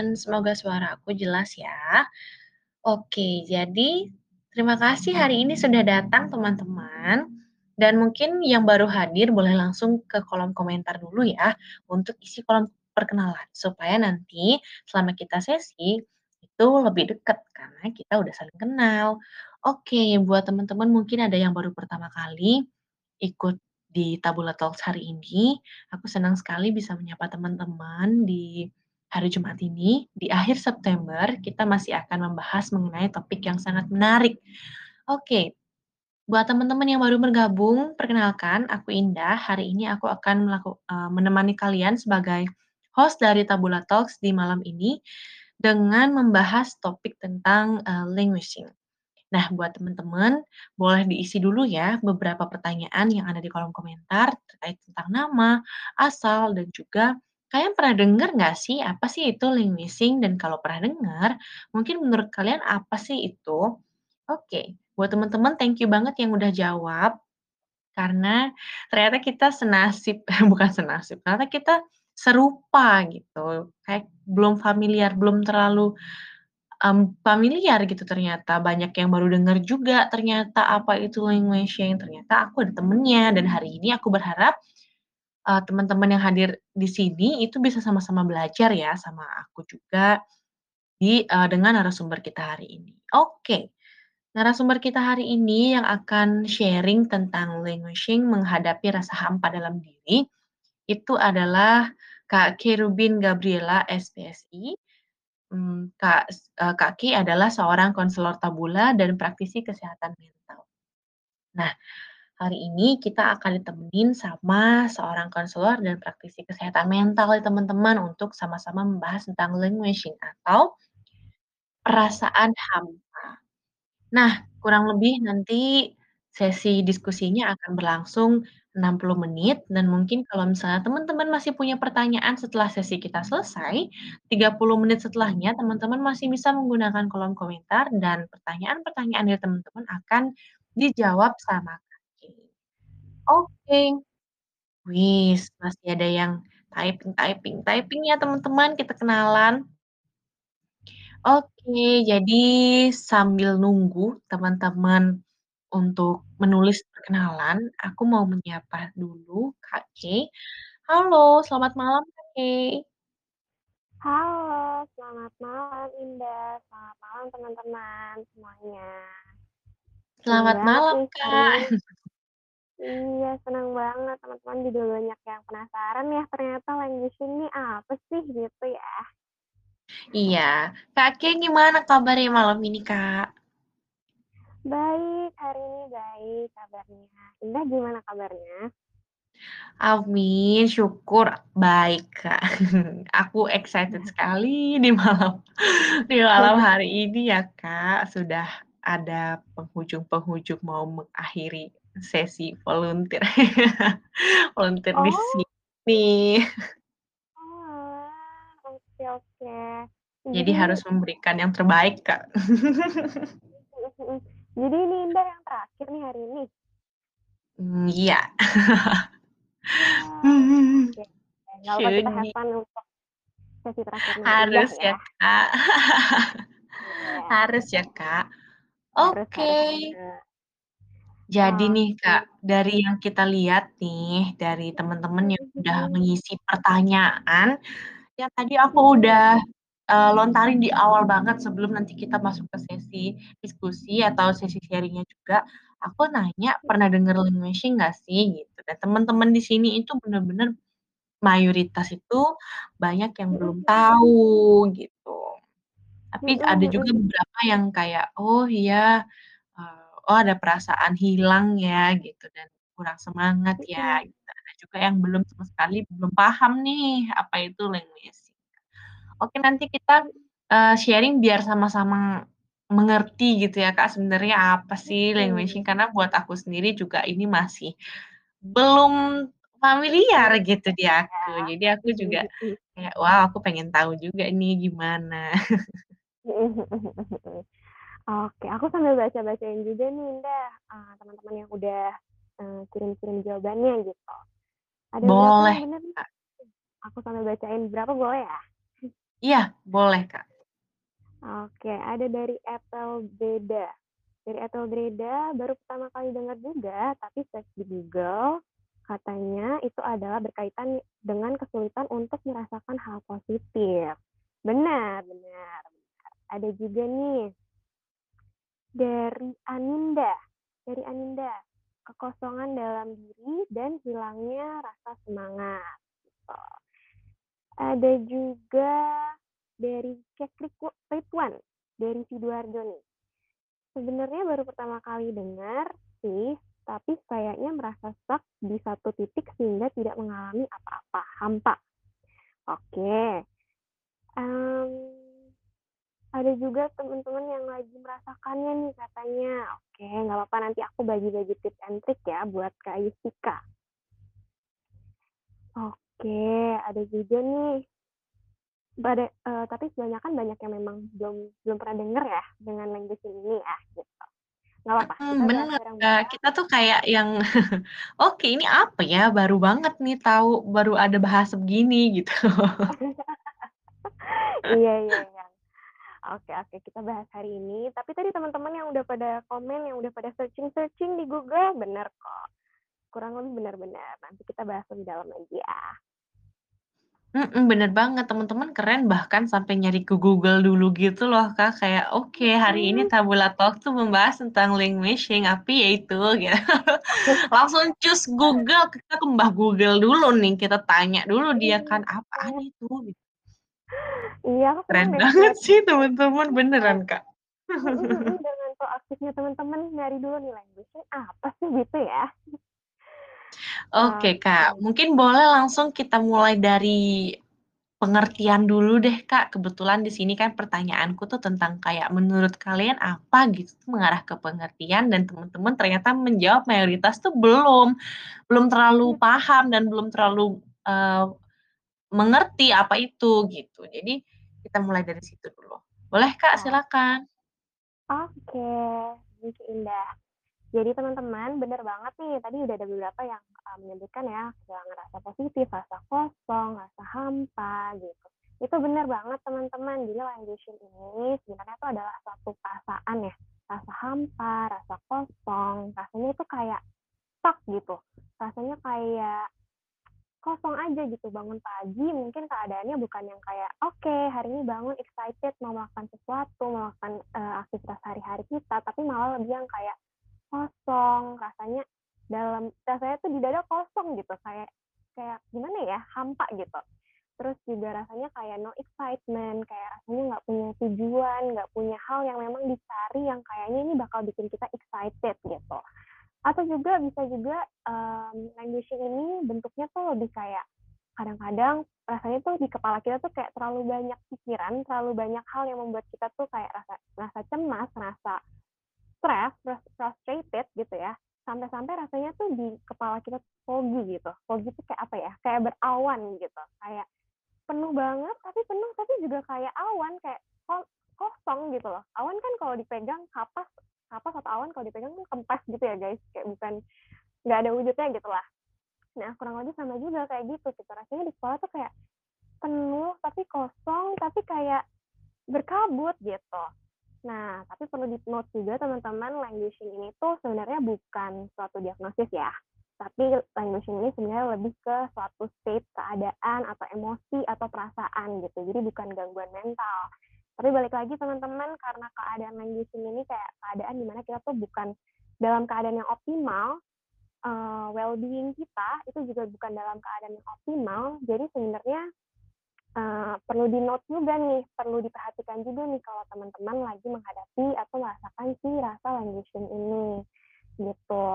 teman-teman, semoga suara aku jelas ya. Oke, jadi terima kasih hari ini sudah datang teman-teman, dan mungkin yang baru hadir boleh langsung ke kolom komentar dulu ya, untuk isi kolom perkenalan, supaya nanti selama kita sesi, itu lebih dekat karena kita udah saling kenal. Oke, buat teman-teman mungkin ada yang baru pertama kali ikut di Tabula Talks hari ini, aku senang sekali bisa menyapa teman-teman di hari Jumat ini. Di akhir September, kita masih akan membahas mengenai topik yang sangat menarik. Oke, buat teman-teman yang baru bergabung, perkenalkan aku Indah. Hari ini aku akan melaku eee, menemani kalian sebagai host dari Tabula Talks di malam ini, dengan membahas topik tentang, eee, languishing. Nah, buat teman-teman, boleh diisi dulu ya beberapa pertanyaan yang ada di kolom komentar terkait tentang nama, asal, dan juga kalian pernah dengar nggak sih, apa sih itu languishing? Dan kalau pernah dengar, mungkin menurut kalian apa sih itu? Oke, buat teman-teman thank you banget yang udah jawab, karena ternyata kita senasib bukan senasib, ternyata kita serupa gitu, kayak belum familiar, belum terlalu, mmm, familiar gitu ternyata, banyak yang baru dengar juga ternyata apa itu languishing, ternyata aku ada temennya dan hari ini aku berharap, eee, teman-teman yang hadir di sini itu bisa sama-sama belajar ya sama aku juga di eee, dengan narasumber kita hari ini. Oke, narasumber kita hari ini yang akan sharing tentang languishing menghadapi rasa hampa dalam diri, itu adalah Kak Cherubin Gabriela, SPSI. Mmm, Kak eee, Kak Ki adalah seorang konselor Tabula dan praktisi kesehatan mental. Nah, hari ini kita akan ditemenin sama seorang konselor dan praktisi kesehatan mental teman-teman, untuk sama-sama membahas tentang languishing atau perasaan hampa. Nah, kurang lebih nanti sesi diskusinya akan berlangsung 60 menit dan mungkin kalau misalnya teman-teman masih punya pertanyaan setelah sesi kita selesai, 30 menit setelahnya teman-teman masih bisa menggunakan kolom komentar dan pertanyaan-pertanyaan dari teman-teman akan dijawab sama. Oke. Wis, masih ada yang typing typing typing ya teman-teman, kita kenalan. Oke, jadi sambil nunggu teman-teman untuk menulis perkenalan, aku mau menyapa dulu Kak K. Halo, selamat malam Kak K. Halo, selamat malam Indah, selamat malam teman-teman semuanya. Selamat banget malam, nih Kak. Ini iya, senang banget teman-teman juga banyak yang penasaran ya, ternyata languishing nih apa sih, gitu ya. Iya, Kak K gimana kabarnya malam ini, Kak? Baik, hari ini baik kabarnya. Indah gimana kabarnya? Amin, syukur baik, Kak. Aku excited sekali di malam di malam hari ini ya, Kak, sudah ada penghujung-penghujung mau mengakhiri sesi volunteer volunteer di Oh. sini. Oalah, oke oke. Jadi Jadi harus memberikan yang terbaik, Kak. Jadi ini Indah yang terakhir nih hari ini? Iya. Kita have fun untuk sesi Harus ya. ya, Kak. Harus ya, Kak. Oke. harus banget. Jadi nih, Kak, Oke. dari yang kita lihat nih, dari teman-teman yang udah mhm. mengisi pertanyaan, yang tadi aku udah, eee, lontarin di awal banget sebelum nanti kita masuk ke sesi diskusi atau sesi sharing-nya juga, aku nanya, "Pernah denger languishing nggak sih?" Gitu, dan teman-teman di sini itu bener-bener mayoritas itu banyak yang Mhm belum mhm. tahu, gitu. Tapi Mhm ada juga mhm. beberapa yang kayak, "Oh iya, oh ada perasaan hilang ya," gitu, dan kurang semangat ya, gitu. Ada juga yang belum sama sekali belum paham nih, apa itu languishing. Oke, nanti kita, eee, sharing biar sama-sama mengerti gitu ya, Kak, sebenarnya apa sih languishing, karena buat aku sendiri juga ini masih belum familiar gitu di ya. aku. Jadi aku Mhm juga mhm. kayak, "Wow, aku pengen tahu juga nih gimana." Oke, aku sambil baca-bacain juga nih Indah, eee, teman-teman yang udah, eee, kirim-kirim jawabannya gitu. Ada berapa yang Boleh, bener? Kak. Aku sambil bacain berapa boleh ya? Iya, boleh, Kak. Oke, ada dari Etelbreda. Dari Etelbreda baru pertama kali dengar juga, tapi search di Google, katanya itu adalah berkaitan dengan kesulitan untuk merasakan hal positif. Benar, benar, benar. Ada juga nih dari Aninda. Dari Aninda, kekosongan dalam diri dan hilangnya rasa semangat. Gitu. Ada juga dari Keklik Ridwan, dari Sidoarjo nih. Sebenarnya baru pertama kali dengar sih, tapi kayaknya merasa stuck di satu titik sehingga tidak mengalami apa-apa, hampa. Oke. Um, ada juga teman-teman yang lagi merasakannya nih katanya. Oke, nggak apa-apa nanti aku bagi-bagi tips and trick ya buat Kak Yustika. Oke, ada juga nih pada uh, tapi kebanyakan banyak yang memang belum belum pernah denger ya dengan language ini ya gitu. Nggak apa-apa, bahas bener, bareng-bareng. Kita tuh kayak yang, "Oke, ini apa ya? Baru banget nih tahu, baru ada bahasa begini," gitu. Iya iya iya. Oke oke, kita bahas hari ini. Tapi tadi teman-teman yang udah pada komen, yang udah pada searching-searching di Google, bener kok. Kurang lebih benar-benar. Nanti kita bahas lebih dalam lagi ya. Mhm, bener banget, teman-teman keren bahkan sampai nyari ke Google dulu gitu loh, Kak, kayak, "Oke, hari ini. Tabula Talk tuh membahas tentang languishing, apa ya itu?" Gitu. Langsung cus Google, kita ke Mbah Google dulu nih, kita tanya dulu dia kan, "Apaan Iya. itu?" Gitu. Iya, Keren banget sih teman-teman, Iya. beneran, Kak. Mhm, dengan proaktifnya teman-teman nyari dulu nih language-nya apa sih gitu ya. Oke, Kak, Oke. mungkin boleh langsung kita mulai dari pengertian dulu deh, Kak. Kebetulan di sini kan pertanyaanku tuh tentang kayak menurut kalian apa gitu, mengarah ke pengertian dan teman-teman ternyata menjawab mayoritas tuh belum, belum terlalu paham dan belum terlalu, eee, mengerti apa itu gitu. Jadi kita mulai dari situ dulu. Boleh, Kak, silakan. Oke, you Indah. Jadi teman-teman, bener banget nih, tadi udah ada beberapa yang uh, menyebutkan ya, kehilangan rasa positif, rasa kosong, rasa hampa gitu. Itu bener banget teman-teman, jadi languishing ini sebenarnya itu adalah suatu perasaan ya, rasa hampa, rasa kosong, rasanya itu kayak stuck gitu. Rasanya kayak kosong aja gitu bangun pagi mungkin keadaannya bukan yang kayak oke okay, hari ini bangun excited mau melakukan sesuatu mau melakukan uh, aktivitas hari-hari kita tapi malah lebih yang kayak kosong rasanya dalam rasanya tuh di dada kosong gitu kayak kayak gimana ya hampa gitu. Terus juga rasanya kayak no excitement kayak rasanya nggak punya tujuan nggak punya hal yang memang dicari yang kayaknya ini bakal bikin kita excited gitu atau juga bisa juga um, languishing ini bentuknya tuh lebih kayak kadang-kadang rasanya tuh di kepala kita tuh kayak terlalu banyak pikiran, terlalu banyak hal yang membuat kita tuh kayak rasa rasa cemas, rasa stress, frustrated gitu ya. Sampai-sampai rasanya tuh di kepala kita foggy gitu. Foggy tuh kayak apa ya? Kayak berawan gitu. Kayak penuh banget, tapi penuh tapi juga kayak awan, kayak kosong gitu loh. Awan kan kalau dipegang kapas kapas atau awan kalau dipegang kan kempes gitu ya guys. Kayak bukan nggak ada wujudnya gitu lah. Nah kurang lebih sama juga kayak gitu gitu. Rasanya di sekolah tuh kayak penuh tapi kosong tapi kayak berkabut gitu. Nah tapi perlu di note juga teman-teman languishing ini tuh sebenarnya bukan suatu diagnosis ya. Tapi languishing ini sebenarnya lebih ke suatu state keadaan atau emosi atau perasaan gitu. Jadi bukan gangguan mental tapi balik lagi teman-teman karena keadaan languishing ini kayak keadaan di mana kita tuh bukan dalam keadaan yang optimal uh, well-being kita itu juga bukan dalam keadaan yang optimal. Jadi sebenarnya uh, perlu di note juga nih perlu diperhatikan juga nih kalau teman-teman lagi menghadapi atau merasakan si rasa languishing ini gitu.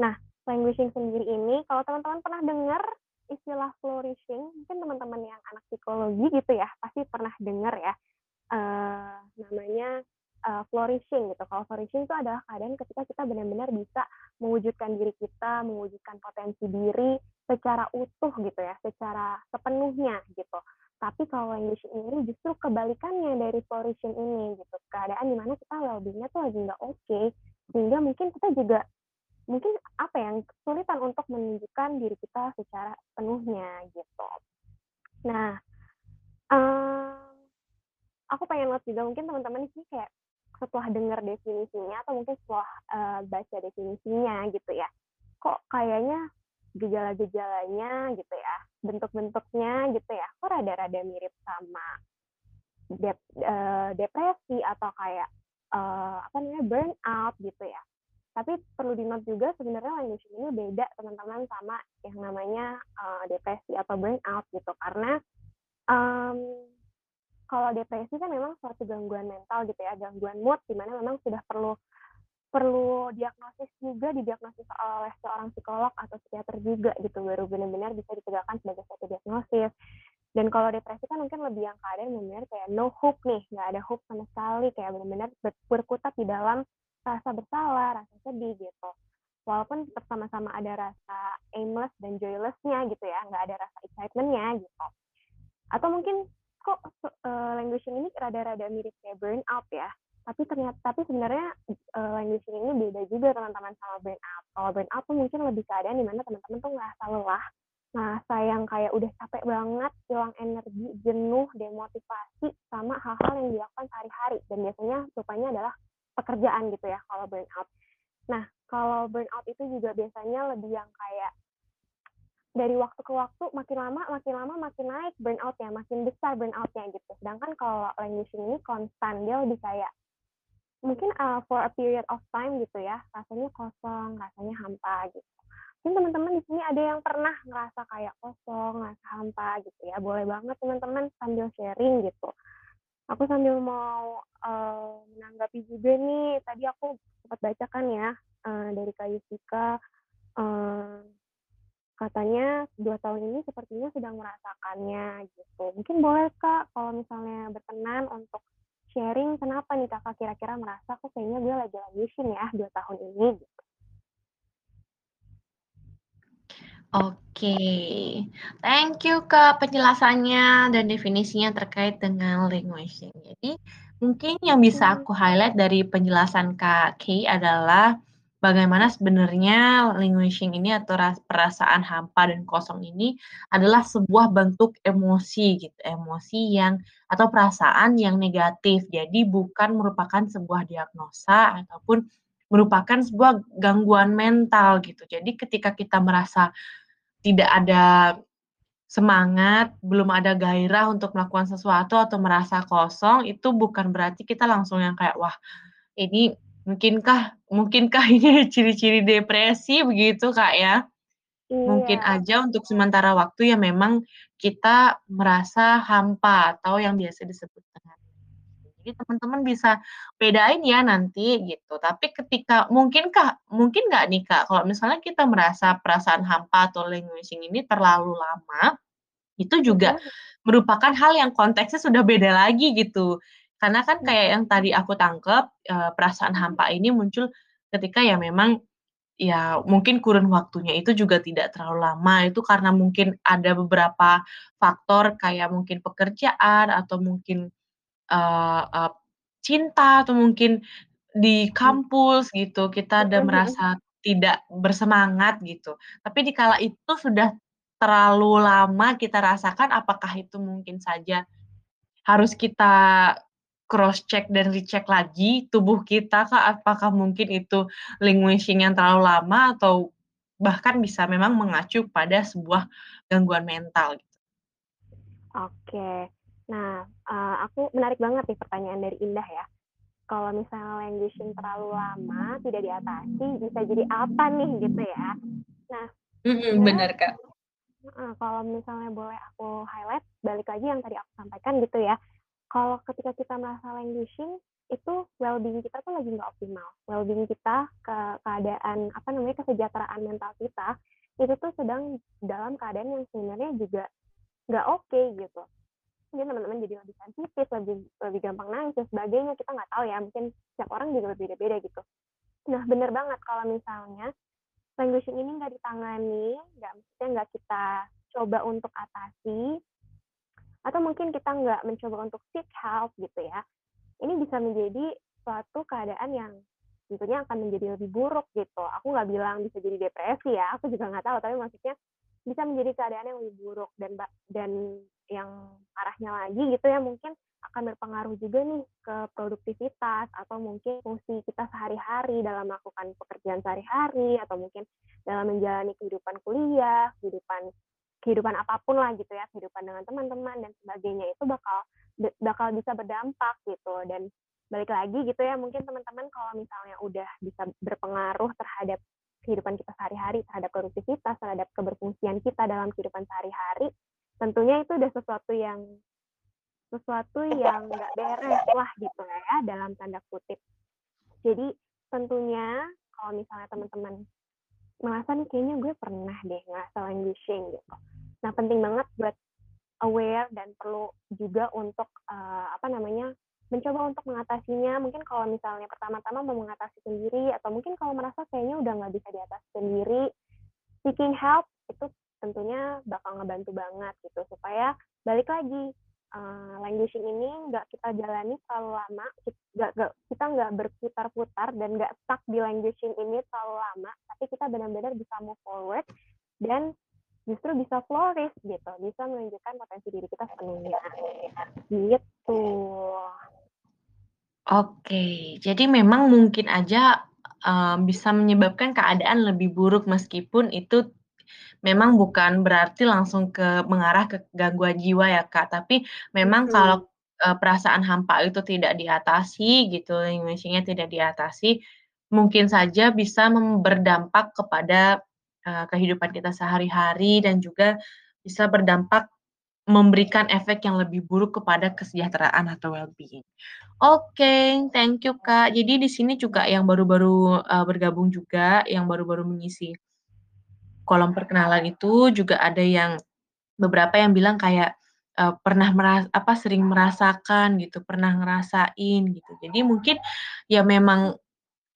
Nah languishing sendiri ini kalau teman-teman pernah dengar istilah flourishing mungkin teman-teman yang anak psikologi gitu ya pasti pernah dengar ya uh, namanya uh, flourishing gitu. Kalau flourishing itu adalah keadaan ketika kita benar-benar bisa mewujudkan diri kita, mewujudkan potensi diri secara utuh gitu ya, secara sepenuhnya gitu. Tapi kalau languishing ini justru kebalikannya dari flourishing ini gitu. Keadaan di mana kita well-beingnya tuh lagi nggak oke, okay, sehingga mungkin kita juga mungkin apa yang kesulitan untuk menunjukkan diri kita secara penuhnya gitu. Nah, um, aku pengen lihat juga mungkin teman-teman di kayak setelah dengar definisinya atau mungkin setelah, eee, baca definisinya gitu ya, kok kayaknya gejala-gejalanya gitu ya, bentuk-bentuknya gitu ya, kok rada-rada mirip sama dep eee, depresi atau kayak, eee, apa namanya, burnout gitu ya. Tapi perlu di-note juga sebenarnya languishing ini beda teman-teman sama yang namanya, eee, depresi atau burnout gitu. Karena, mmm, kalau depresi kan memang suatu gangguan mental gitu ya, gangguan mood di mana memang sudah perlu perlu diagnosis juga, didiagnosis oleh seorang psikolog atau psikiater juga gitu, baru benar-benar bisa ditegakkan sebagai suatu diagnosis. Dan kalau depresi kan mungkin lebih yang keadaan benar-benar kayak no hope nih, nggak ada hope sama sekali, kayak benar-benar ber berkutat di dalam rasa bersalah, rasa sedih gitu. Walaupun tetap sama-sama ada rasa aimless dan joyless-nya gitu ya, nggak ada rasa excitement-nya gitu. Atau mungkin kok uh, languishing ini rada-rada mirip kayak burnout ya. Tapi ternyata tapi sebenarnya uh, languishing ini beda juga teman-teman sama burnout. Kalau burnout tuh mungkin lebih keadaan di mana teman-teman tuh ngerasa lelah, ngerasa yang kayak udah capek banget, hilang energi, jenuh, demotivasi sama hal-hal yang dilakukan sehari-hari. Dan biasanya rupanya adalah pekerjaan gitu ya kalau burnout. Nah, kalau burnout itu juga biasanya lebih yang kayak dari waktu ke waktu makin lama makin lama makin naik burnout-nya, makin besar burnout-nya gitu. Sedangkan kalau languishing ini konstan, dia lebih kayak mungkin uh, for a period of time gitu ya, rasanya kosong, rasanya hampa gitu. Mungkin teman-teman di sini ada yang pernah ngerasa kayak kosong, ngerasa hampa gitu ya. Boleh banget teman-teman sambil sharing gitu. Aku sambil mau uh, menanggapi juga nih, tadi aku sempat baca kan ya uh, dari Kak Yusika, uh, katanya dua tahun ini sepertinya sedang merasakannya gitu. Mungkin boleh Kak kalau misalnya berkenan untuk sharing kenapa nih Kakak kira-kira merasa kok kayaknya gue lagi languishing ya dua tahun ini gitu. Oke, thank you Kak penjelasannya dan definisinya terkait dengan languishing. Jadi mungkin yang bisa aku highlight dari penjelasan Kak Kay adalah bagaimana sebenarnya languishing ini atau perasaan hampa dan kosong ini adalah sebuah bentuk emosi gitu, emosi yang atau perasaan yang negatif. Jadi bukan merupakan sebuah diagnosa ataupun merupakan sebuah gangguan mental gitu. Jadi ketika kita merasa tidak ada semangat, belum ada gairah untuk melakukan sesuatu atau merasa kosong, itu bukan berarti kita langsung yang kayak, "Wah, ini Mungkinkah mungkinkah ini ciri-ciri depresi begitu, Kak, ya? Mungkin Iya. aja untuk sementara waktu ya memang kita merasa hampa atau yang biasa disebut dengan jadi teman-teman bisa bedain ya nanti gitu. Tapi ketika mungkinkah mungkin nggak nih, Kak, kalau misalnya kita merasa perasaan hampa atau languishing ini terlalu lama, itu juga Mhm. merupakan hal yang konteksnya sudah beda lagi gitu. Karena kan Nah, kayak yang tadi aku tangkep, eee, perasaan hampa ini muncul ketika ya memang ya mungkin kurun waktunya itu juga tidak terlalu lama, itu karena mungkin ada beberapa faktor kayak mungkin pekerjaan atau mungkin, eee eee, cinta atau mungkin di mhm. kampus gitu, kita ada mhm. merasa tidak bersemangat gitu. Tapi dikala itu sudah terlalu lama kita rasakan, apakah itu mungkin saja harus kita cross check dan recheck lagi tubuh kita, Kak, apakah mungkin itu languishing yang terlalu lama atau bahkan bisa memang mengacu pada sebuah gangguan mental gitu? Oke. Nah, eee, aku menarik banget nih pertanyaan dari Indah ya. Kalau misalnya languishing terlalu lama tidak diatasi, bisa jadi apa nih gitu ya. Nah, bener, Kak. heeh, kalau misalnya boleh aku highlight, balik lagi yang tadi aku sampaikan gitu ya, kalau ketika kita merasa languishing, itu well-being kita tuh lagi nggak optimal. Well-being kita, ke keadaan, apa namanya, kesejahteraan mental kita, itu tuh sedang dalam keadaan yang sebenarnya juga nggak oke gitu. Jadi teman-teman jadi lebih sensitif, lebih lebih gampang nangis dan sebagainya, kita nggak tahu ya, mungkin setiap orang juga berbeda-beda gitu. Nah, bener banget kalau misalnya languishing ini nggak ditangani, nggak maksudnya nggak kita coba untuk atasi, atau mungkin kita nggak mencoba untuk seek help gitu ya, ini bisa menjadi suatu keadaan yang tentunya akan menjadi lebih buruk gitu. Aku nggak bilang bisa jadi depresi ya, aku juga nggak tahu, tapi maksudnya bisa menjadi keadaan yang lebih buruk dan dan yang parahnya lagi gitu ya, mungkin akan berpengaruh juga nih ke produktivitas atau mungkin fungsi kita sehari-hari dalam melakukan pekerjaan sehari-hari atau mungkin dalam menjalani kehidupan kuliah, kehidupan kehidupan apa pun lah gitu ya, kehidupan dengan teman-teman dan sebagainya itu bakal bakal bisa berdampak gitu dan balik lagi gitu ya, mungkin teman-teman kalau misalnya udah bisa berpengaruh terhadap kehidupan kita sehari-hari, terhadap produktivitas, terhadap keberfungsian kita dalam kehidupan sehari-hari, tentunya itu udah sesuatu yang sesuatu yang nggak beres lah gitu ya, dalam tanda kutip. Jadi tentunya kalau misalnya teman-teman merasa nih kayaknya gue pernah deh ngerasa languishing gitu. Nah penting banget buat aware dan perlu juga untuk uh, apa namanya mencoba untuk mengatasinya. Mungkin kalau misalnya pertama-tama mau mengatasi sendiri atau mungkin kalau merasa kayaknya udah nggak bisa diatasi sendiri, seeking help itu tentunya bakal ngebantu banget gitu supaya balik lagi uh, languishing ini nggak kita jalani terlalu lama, kita, nggak berputar-putar dan nggak stuck di languishing ini terlalu lama, tapi kita benar-benar bisa move forward dan justru bisa flourish gitu, bisa menunjukkan potensi diri kita sepenuhnya. Gitu. Oke, jadi memang mungkin aja uh, bisa menyebabkan keadaan lebih buruk meskipun itu memang bukan berarti langsung ke mengarah ke gangguan jiwa ya, Kak. Tapi memang hmm. kalau, uh, perasaan hampa itu tidak diatasi gitu, emosinya tidak diatasi, mungkin saja bisa berdampak kepada, uh, kehidupan kita sehari-hari dan juga bisa berdampak memberikan efek yang lebih buruk kepada kesejahteraan atau well-being. Oke, okay, thank you, Kak. Jadi di sini juga yang baru-baru, uh, bergabung juga, yang baru-baru mengisi kolom perkenalan itu juga ada yang beberapa yang bilang kayak, uh, pernah meras apa, sering merasakan gitu, pernah ngerasain gitu. Jadi mungkin ya memang,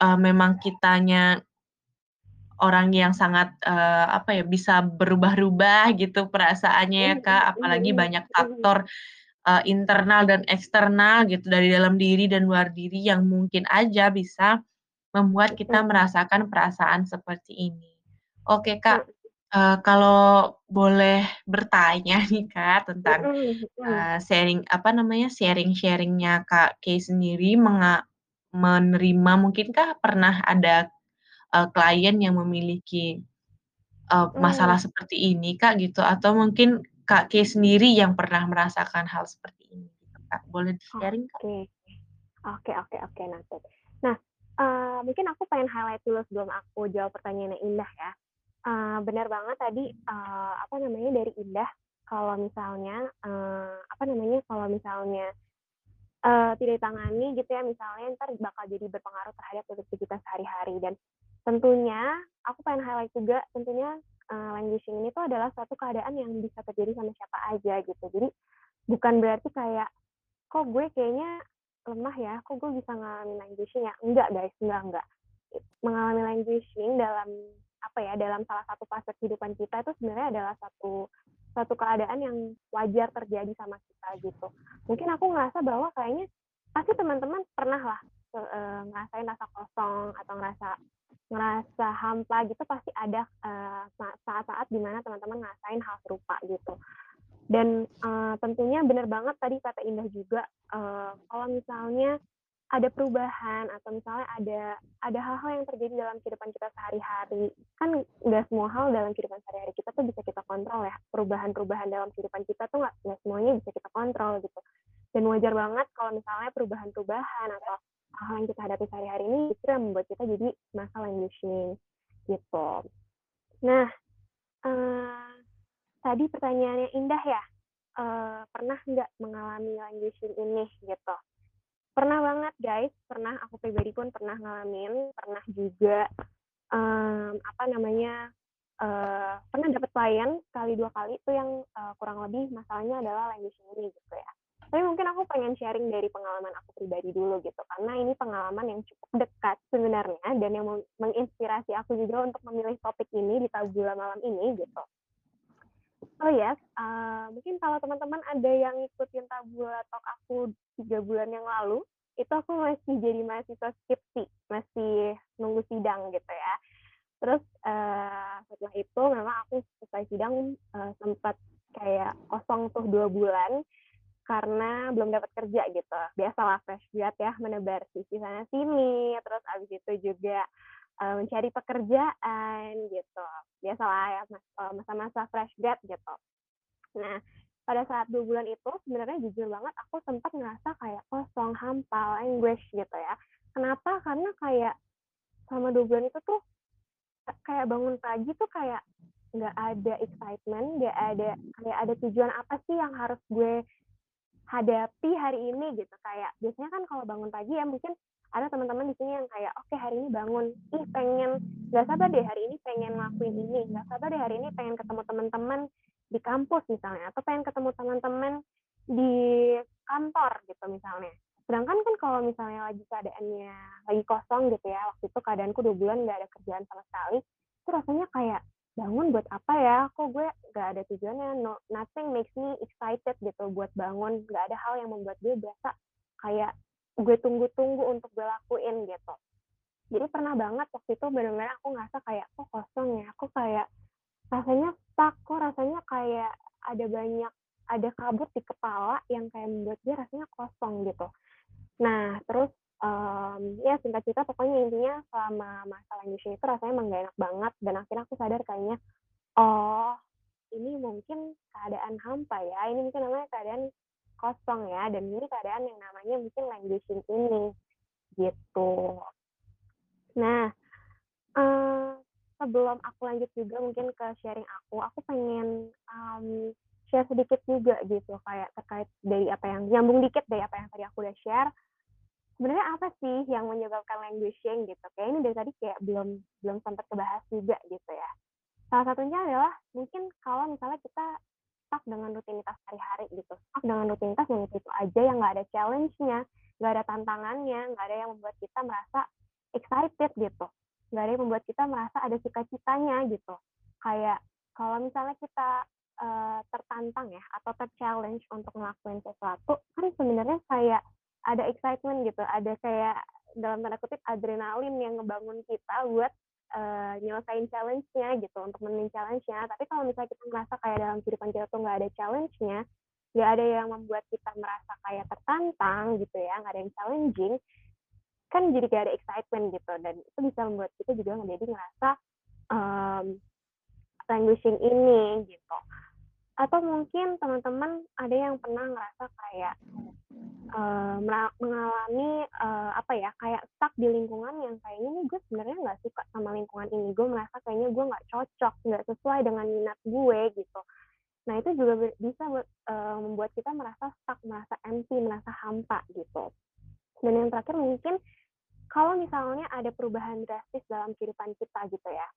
uh, memang kitanya orang yang sangat, uh, apa ya, bisa berubah-ubah gitu perasaannya ya, Kak, apalagi banyak faktor, uh, internal dan eksternal gitu, dari dalam diri dan luar diri yang mungkin aja bisa membuat kita merasakan perasaan seperti ini. Oke, Kak, uh, kalau boleh bertanya nih, Kak, tentang, uh, sharing apa namanya, sharing-sharing-nya Kak Kay sendiri menga menerima mungkinkah pernah ada, uh, klien yang memiliki, uh, masalah seperti ini, Kak, gitu? Atau mungkin Kak Kay sendiri yang pernah merasakan hal seperti ini gitu, Kak? Boleh di-sharing, Kak? Oke. Oke oke oke, noted. Nah, uh, mungkin aku pengen highlight dulu sebelum aku jawab pertanyaannya Indah ya. Uh, benar banget tadi, uh, apa namanya, dari Indah, kalau misalnya, uh, apa namanya, kalau misalnya, uh, tidak ditangani gitu ya, misalnya ntar bakal jadi berpengaruh terhadap produktivitas sehari-hari. Dan tentunya aku pengen highlight juga, tentunya, uh, languishing ini tuh adalah suatu keadaan yang bisa terjadi sama siapa aja gitu. Jadi bukan berarti kayak, "Kok gue kayaknya lemah ya, kok gue bisa ngalamin languishing ya?" Enggak guys, enggak enggak. Mengalami languishing dalam apa ya, dalam salah satu fase kehidupan kita itu sebenarnya adalah satu satu keadaan yang wajar terjadi sama kita gitu. Mungkin aku ngerasa bahwa kayaknya pasti teman-teman pernah lah e, ngerasain rasa kosong atau ngerasa ngerasa hampa gitu pasti ada saat-saat di mana teman-teman ngerasain hal serupa gitu. Dan uh, tentunya benar banget tadi kata Indah juga uh, kalau misalnya ada perubahan atau misalnya ada ada hal-hal yang terjadi dalam kehidupan kita sehari-hari kan nggak semua hal dalam kehidupan sehari-hari kita tuh bisa kita kontrol ya perubahan-perubahan dalam kehidupan kita tuh nggak semuanya bisa kita kontrol gitu dan wajar banget kalau misalnya perubahan-perubahan atau hal yang kita hadapi sehari-hari ini justru yang membuat kita jadi masalah languishing gitu. Nah uh, tadi pertanyaannya Indah ya uh, pernah nggak mengalami languishing ini gitu? Pernah banget guys, pernah aku pribadi pun pernah ngalamin, pernah juga um, apa namanya uh, pernah dapat klien kali dua kali itu yang uh, kurang lebih masalahnya adalah language ini gitu ya. Tapi mungkin aku pengen sharing dari pengalaman aku pribadi dulu gitu, karena ini pengalaman yang cukup dekat sebenarnya dan yang menginspirasi aku juga untuk memilih topik ini di Tabula malam ini gitu. Oh yes, uh, mungkin kalau teman-teman ada yang ngikutin Tabula Talk aku tiga bulan yang lalu, itu aku masih jadi mahasiswa skripsi, masih nunggu sidang gitu ya. Terus, eee, setelah itu memang aku selesai sidang, eee, sempet kayak kosong tuh 2 bulan, karena belum dapat kerja gitu. Biasalah fresh grad ya, menebar CV sana sini, terus abis itu juga, eee, mencari pekerjaan gitu. Biasalah ya eee, masa-masa fresh grad gitu. Nah, pada saat 2 bulan itu sebenarnya jujur banget aku sempet ngerasa kayak kosong, hampa, languish gitu ya. Kenapa? Karena kayak selama 2 bulan itu tuh Ka kayak bangun pagi tuh kayak nggak ada excitement, nggak ada kayak ada tujuan apa sih yang harus gue hadapi hari ini gitu. Kayak biasanya kan kalau bangun pagi ya mungkin ada teman-teman di sini yang kayak, "Oke hari ini bangun, ih pengen nggak sabar deh hari ini pengen ngelakuin ini, nggak sabar deh hari ini pengen ketemu teman-teman di kampus misalnya, atau pengen ketemu teman-teman di kantor gitu misalnya." Sedangkan kan kalau misalnya lagi keadaannya lagi kosong gitu ya, waktu itu keadaanku 2 bulan nggak ada kerjaan sama sekali, itu rasanya kayak, "Bangun buat apa ya? Kok gue nggak ada tujuannya, no nothing makes me excited," gitu buat bangun, nggak ada hal yang membuat gue berasa kayak gue tunggu-tunggu untuk gue lakuin gitu. Jadi pernah banget waktu itu bener-bener aku ngerasa kayak, "Kok kosong ya? Kok kayak rasanya stuck, kok rasanya kayak ada banyak ada kabut di kepala yang kayak membuat gue rasanya kosong," gitu. Nah, terus, mmm, ya singkat cerita pokoknya intinya selama masa languishing itu rasanya emang nggak enak banget dan akhirnya aku sadar kayaknya, "Oh, ini mungkin keadaan hampa ya, ini mungkin namanya keadaan kosong ya, dan ini keadaan yang namanya mungkin languishing ini," gitu. Nah, eee, sebelum aku lanjut juga mungkin ke sharing aku, aku pengen, mmm, share sedikit juga gitu kayak terkait dari apa yang nyambung dikit dari apa yang tadi aku udah share, Sebenarnya apa sih yang menyebabkan languishing gitu? Kayak ini dari tadi kayak belum belum sempat kebahas juga gitu ya. Salah satunya adalah mungkin kalau misalnya kita stuck dengan rutinitas hari-hari gitu, stuck dengan rutinitas yang itu-itu aja yang nggak ada challenge-nya, nggak ada tantangannya, nggak ada yang membuat kita merasa excited gitu, nggak ada yang membuat kita merasa ada cita-citanya gitu. Kayak kalau misalnya kita eh, tertantang ya atau ter-challenge untuk ngelakuin sesuatu, kan sebenarnya kayak ada excitement gitu, ada kayak dalam tanda kutip adrenalin yang ngebangun kita buat eee, nyelesain challenge-nya gitu, untuk menemuin challenge-nya. Tapi kalau misalnya kita merasa kayak dalam kehidupan kita tuh nggak ada challenge-nya, nggak ada yang membuat kita merasa kayak tertantang gitu ya, nggak ada yang challenging, kan jadi kayak ada excitement gitu, dan itu bisa membuat kita juga menjadi ngerasa, mmm, languishing ini gitu. Atau mungkin teman-teman ada yang pernah ngerasa kayak Mera mengalami, eee, apa ya, kayak stuck di lingkungan yang kayaknya nih gue sebenarnya nggak suka sama lingkungan ini, gue merasa kayaknya gue nggak cocok, nggak sesuai dengan minat gue gitu. Nah itu juga bisa eee, membuat kita merasa stuck, merasa empty, merasa hampa gitu. Dan yang terakhir mungkin kalau misalnya ada perubahan drastis dalam kehidupan kita gitu ya.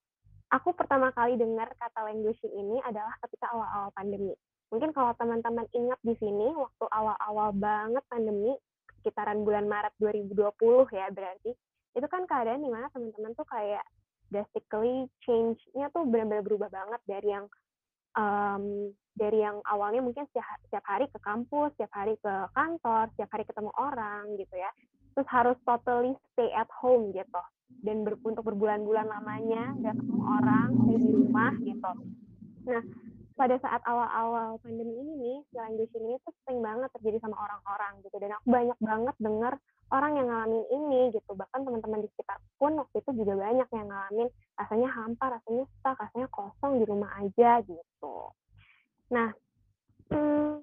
Aku pertama kali dengar kata languishing ini adalah ketika awal-awal pandemi. Mungkin kalau teman-teman ingat di sini waktu awal-awal banget pandemi, sekitaran bulan Maret 2020 ya berarti, itu kan keadaan di mana teman-teman tuh kayak drastically change-nya tuh benar-benar berubah banget dari yang Mmm, dari yang awalnya mungkin setiap hari ke kampus, setiap hari ke kantor, setiap hari ketemu orang gitu ya, terus harus totally stay at home gitu, dan ber untuk berbulan-bulan lamanya nggak ketemu orang, stay di rumah gitu. Nah, pada saat awal-awal pandemi ini nih, languishing ini tuh sering banget terjadi sama orang-orang gitu, dan aku banyak banget denger orang yang ngalamin ini gitu, bahkan teman-teman di sekitarku pun waktu itu juga banyak yang ngalamin rasanya hampa, rasanya stuck, rasanya kosong di rumah aja gitu. Nah, mmm,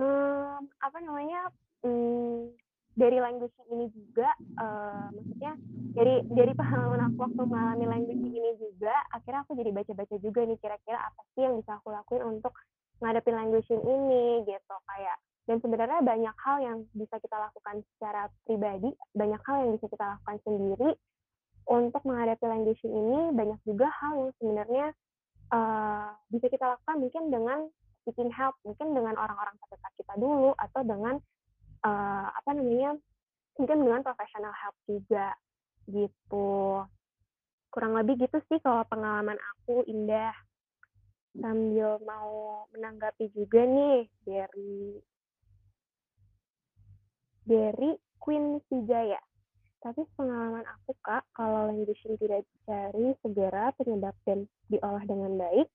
mmm, apa namanya, mmm, dari languishing ini juga, eee, maksudnya dari dari pengalaman aku waktu mengalami languishing ini juga, akhirnya aku jadi baca-baca juga nih kira-kira apa sih yang bisa aku lakuin untuk ngadepin languishing ini gitu, kayak dan sebenarnya banyak hal yang bisa kita lakukan secara pribadi, banyak hal yang bisa kita lakukan sendiri untuk menghadapi languishing ini, banyak juga hal yang sebenarnya Eee, bisa kita lakukan mungkin dengan seeking help, mungkin dengan orang-orang terdekat kita dulu atau dengan, eee, apa namanya, mungkin dengan professional help juga, gitu. Kurang lebih gitu sih kalau pengalaman aku, Indah. Sambil mau menanggapi juga nih dari dari Queen Sijaya. Tapi pengalaman aku, Kak, kalau languishing tidak dicari segera penyebab dan diolah dengan baik,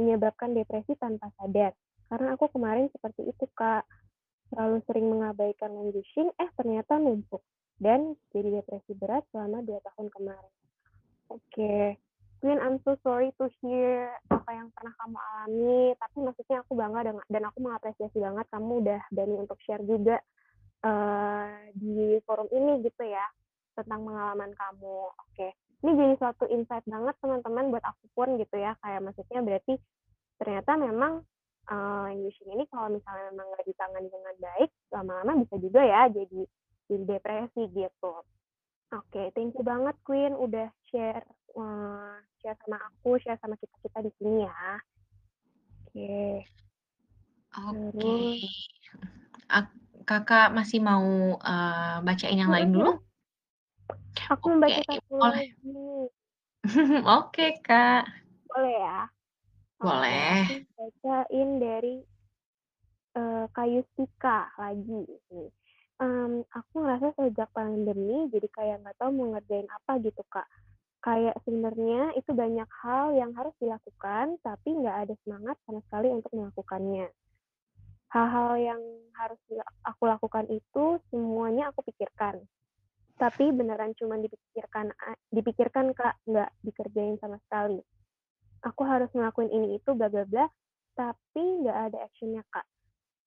menyebabkan depresi tanpa sadar. Karena aku kemarin seperti itu, Kak. Terlalu sering mengabaikan languishing, eh ternyata numpuk. Dan jadi depresi berat selama 2 tahun kemarin. Oke, Queen, I'm so sorry to hear apa yang pernah kamu alami, tapi maksudnya aku bangga deng dan aku mengapresiasi banget kamu udah berani untuk share juga, eee, di forum ini gitu ya, tentang pengalaman kamu. Oke, ini jadi suatu insight banget teman-teman buat aku pun gitu ya, kayak maksudnya berarti ternyata memang, eee, languishing ini kalau misalnya memang nggak ditangani dengan baik, lama-lama bisa juga ya jadi jadi depresi gitu. Oke, thank you banget Queen udah share, eee, share sama aku, share sama kita-kita di sini ya. Oke. Oke, Terus ak Kakak masih mau, eee, bacain yang lain dulu? Aku mau Oke, baca 1 boleh. lagi. Oke, Kak. Boleh ya? Boleh. aku bacain dari eee, Kak Yustika lagi. Mmm, aku ngerasa sejak pandemi jadi kayak nggak tahu mau ngerjain apa gitu, Kak. Kayak sebenarnya itu banyak hal yang harus dilakukan, tapi nggak ada semangat sama sekali untuk melakukannya. Hal-hal yang harus aku lakukan itu semuanya aku pikirkan, tapi beneran cuman dipikirkan dipikirkan, Kak, nggak dikerjain sama sekali. Aku harus ngelakuin ini itu bla bla bla, tapi nggak ada action-nya, Kak.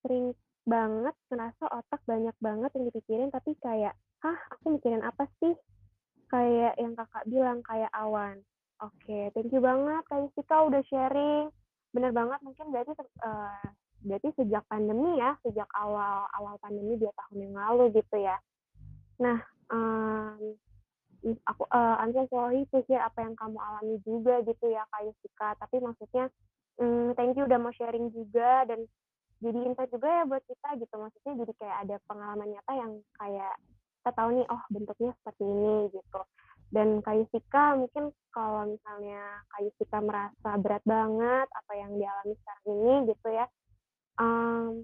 Sering banget ngerasa otak banyak banget yang dipikirin tapi kayak, "Hah, aku mikirin apa sih?" Kayak yang Kakak bilang, kayak awan. Oke, thank you banget Kak Yustika udah sharing. Bener banget mungkin berarti eee, berarti sejak pandemi ya, sejak awal awal pandemi 2 tahun yang lalu gitu ya. Nah, ih aku, eee, I'm so sorry hear apa yang kamu alami juga gitu ya, Kak Yustika. Tapi maksudnya, mmm, thank you udah mau sharing juga dan jadi insight juga ya buat kita gitu, maksudnya jadi kayak ada pengalaman nyata yang kayak kita tahu nih, oh bentuknya seperti ini gitu. Dan Kak Yustika mungkin kalau misalnya Kak Yustika merasa berat banget apa yang dialami sekarang ini gitu ya, mmm,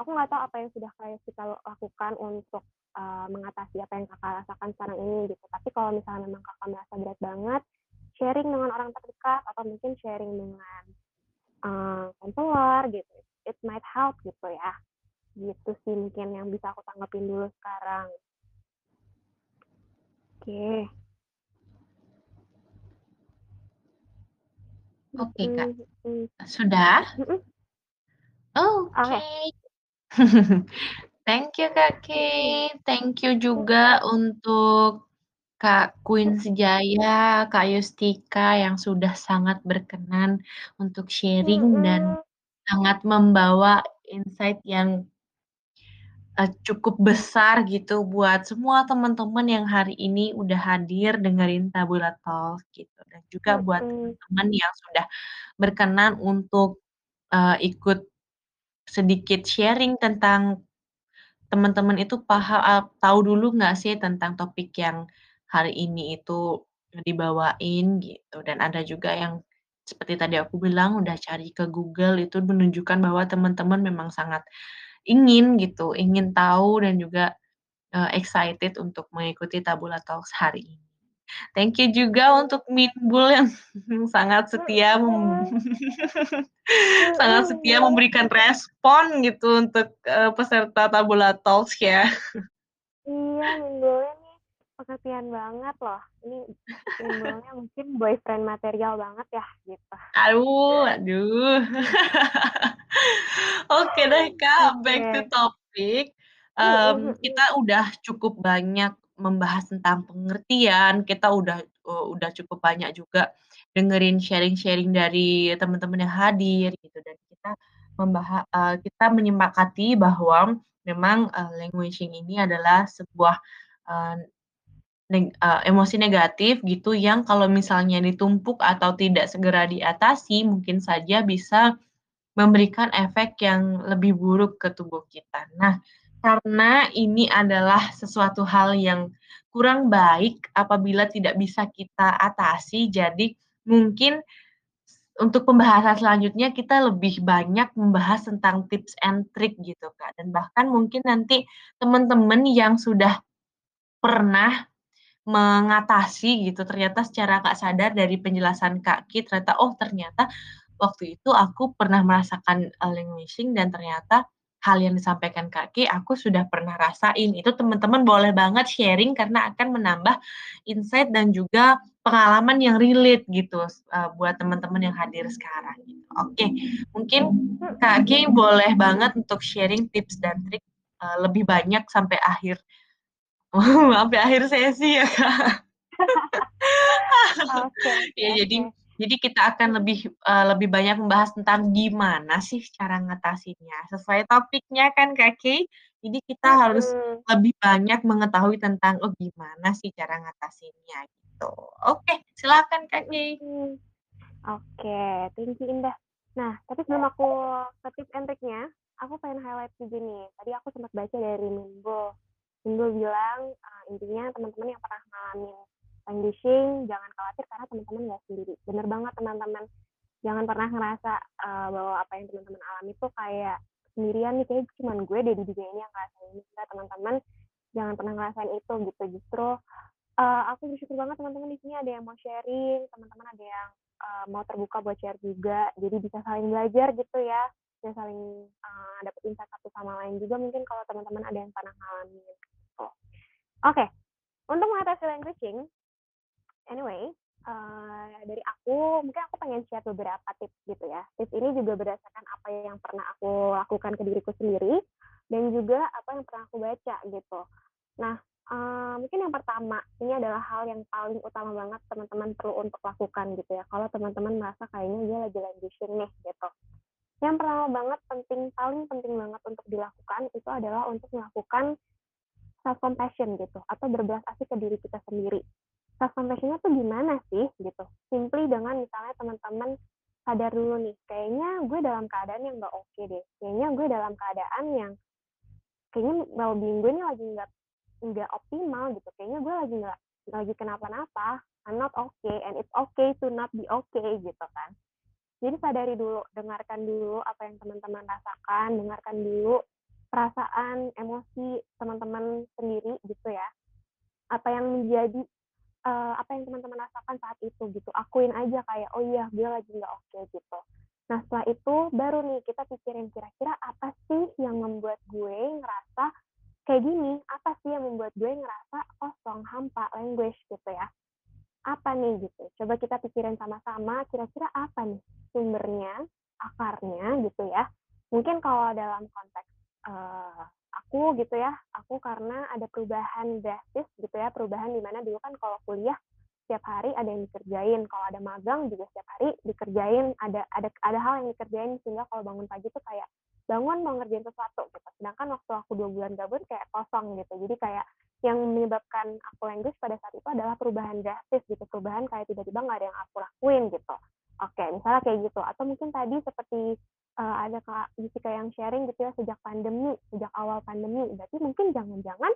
aku nggak tahu apa yang sudah Kak Yustika lakukan untuk, eee, mengatasi apa yang Kakak rasakan sekarang ini gitu. Tapi kalau misalnya memang Kakak merasa berat banget, sharing dengan orang terdekat atau mungkin sharing dengan, eee, konselor gitu, it might help gitu ya. Gitu sih mungkin yang bisa aku tanggepin dulu sekarang. Oke. Oke, Kak. Mhm mhm. Sudah? Oke. Oke. Thank you, Kak. Kay. Thank you juga untuk Kak Queen. Sejaya, Kak Yustika yang sudah sangat berkenan untuk sharing dan sangat membawa insight yang eee, cukup besar gitu buat semua teman-teman yang hari ini udah hadir dengerin Tabula Talks gitu, dan juga buat teman-teman yang sudah berkenan untuk, eee, ikut sedikit sharing tentang teman-teman itu paha eee, tahu dulu nggak sih tentang topik yang hari ini itu dibawain gitu, dan ada juga yang seperti tadi aku bilang udah cari ke Google, itu menunjukkan bahwa teman-teman memang sangat ingin gitu, ingin tahu dan juga, eee, excited untuk mengikuti Tabula Talks hari ini. Thank you juga untuk Minbul yang sangat setia mem Mhm. sangat Mhm, setia memberikan respon gitu untuk, eee, peserta Tabula Talks ya. Iya, Minbulnya nih pengertian banget loh. Ini Minbulnya mungkin boyfriend material banget ya, gitu. Aduh aduh. Oke deh, Kak, back to topic. Mhm. kita udah cukup banyak membahas tentang pengertian, kita udah, eee, udah cukup banyak juga dengerin sharing-sharing dari teman-teman yang hadir gitu, dan kita membaha eee, kita menyepakati bahwa memang, languishing ini adalah sebuah, eee, emosi negatif gitu yang kalau misalnya ditumpuk atau tidak segera diatasi, mungkin saja bisa memberikan efek yang lebih buruk ke tubuh kita. Nah, karena ini adalah sesuatu hal yang kurang baik apabila tidak bisa kita atasi, jadi mungkin untuk pembahasan selanjutnya kita lebih banyak membahas tentang tips and trick gitu, Kak, dan bahkan mungkin nanti teman-teman yang sudah pernah mengatasi gitu, ternyata secara nggak sadar dari penjelasan Kak Ki, ternyata, oh ternyata waktu itu aku pernah merasakan, eee, languishing dan ternyata hal yang disampaikan Kak Ki, aku sudah pernah rasain. Itu teman-teman boleh banget sharing karena akan menambah insight dan juga pengalaman yang relate gitu, eee, buat teman-teman yang hadir sekarang gitu. Oke, mungkin Kak Ki boleh banget untuk sharing tips dan trik, eee, lebih banyak sampai akhir sampai akhir sesi ya, Kak. Oke oke Ya oke. jadi jadi kita akan lebih, eee, lebih banyak membahas tentang gimana sih cara ngatasinnya, sesuai topiknya kan, Kak. Jadi kita harus Mhm. lebih banyak mengetahui tentang, oh gimana sih cara ngatasinnya gitu. Oke, silakan Kak. Mhm. Oke, thank you, Indah. Nah, tapi sebelum aku ke tips and triknya, aku pengen highlight juga nih, tadi aku sempat baca dari Minbo. Minbo bilang, eee, intinya teman-teman yang pernah ngalamin languishing, jangan khawatir karena teman-teman nggak sendiri. Bener banget teman-teman, jangan pernah ngerasa, eee, bahwa apa yang teman-teman alami tuh kayak sendirian nih, kayaknya cuman gue deh di dunia ini yang ngerasain ini. Enggak teman-teman, jangan pernah ngerasain itu gitu. Justru, eee, aku bersyukur banget teman-teman di sini ada yang mau sharing, teman-teman ada yang, eee, mau terbuka buat share juga, jadi bisa saling belajar gitu ya, bisa saling, eee, dapet insight satu sama lain juga mungkin kalau teman-teman ada yang pernah ngalamin gitu. Oke, untuk mengatasi languishing, anyway, eee, dari aku, mungkin aku pengen share beberapa tips gitu ya. Tips ini juga berdasarkan apa yang pernah aku lakukan ke diriku sendiri, dan juga apa yang pernah aku baca gitu. Nah, eee, mungkin yang pertama, ini adalah hal yang paling utama banget teman-teman perlu untuk lakukan gitu ya, kalau teman-teman merasa kayaknya dia lagi languishing nih gitu. Yang pertama banget penting, paling penting banget untuk dilakukan itu adalah untuk melakukan self compassion gitu, atau berbelas asih ke diri kita sendiri. Self compassion-nya tuh gimana sih gitu, simply dengan misalnya teman-teman sadar dulu nih, kayaknya gue dalam keadaan yang nggak oke deh, kayaknya gue dalam keadaan yang kayaknya well-being gue ini lagi nggak nggak optimal gitu, kayaknya gue lagi nggak lagi kenapa-napa, I'm not okay and it's okay to not be okay gitu kan. Jadi sadari dulu, dengarkan dulu apa yang teman-teman rasakan, dengarkan dulu perasaan, emosi teman-teman sendiri gitu ya. Apa yang menjadi, eee, apa yang teman-teman rasakan saat itu gitu, akuin aja kayak, "Oh iya, gue lagi nggak oke," gitu. Nah, setelah itu baru nih kita pikirin kira-kira apa sih yang membuat gue ngerasa kayak gini, apa sih yang membuat gue ngerasa kosong, hampa, languish gitu ya. Apa nih gitu, coba kita pikirin sama-sama kira-kira apa nih sumbernya, akarnya gitu ya. Mungkin kalau dalam konteks, eee, aku gitu ya, aku karena ada perubahan drastis gitu ya, perubahan di mana dulu kan kalau kuliah setiap hari ada yang dikerjain, kalau ada magang juga setiap hari dikerjain, ada ada ada hal yang dikerjain sehingga kalau bangun pagi tuh kayak bangun mau ngerjain sesuatu gitu. Sedangkan waktu aku 2 bulan gabut kayak kosong gitu. Jadi kayak yang menyebabkan aku languish pada saat itu adalah perubahan drastis gitu, perubahan kayak tiba-tiba nggak ada yang aku lakuin gitu. Oke, misalnya kayak gitu. Atau mungkin tadi seperti, eee, ada Kak Jessica yang sharing gitu ya, sejak pandemi, sejak awal pandemi, berarti mungkin jangan-jangan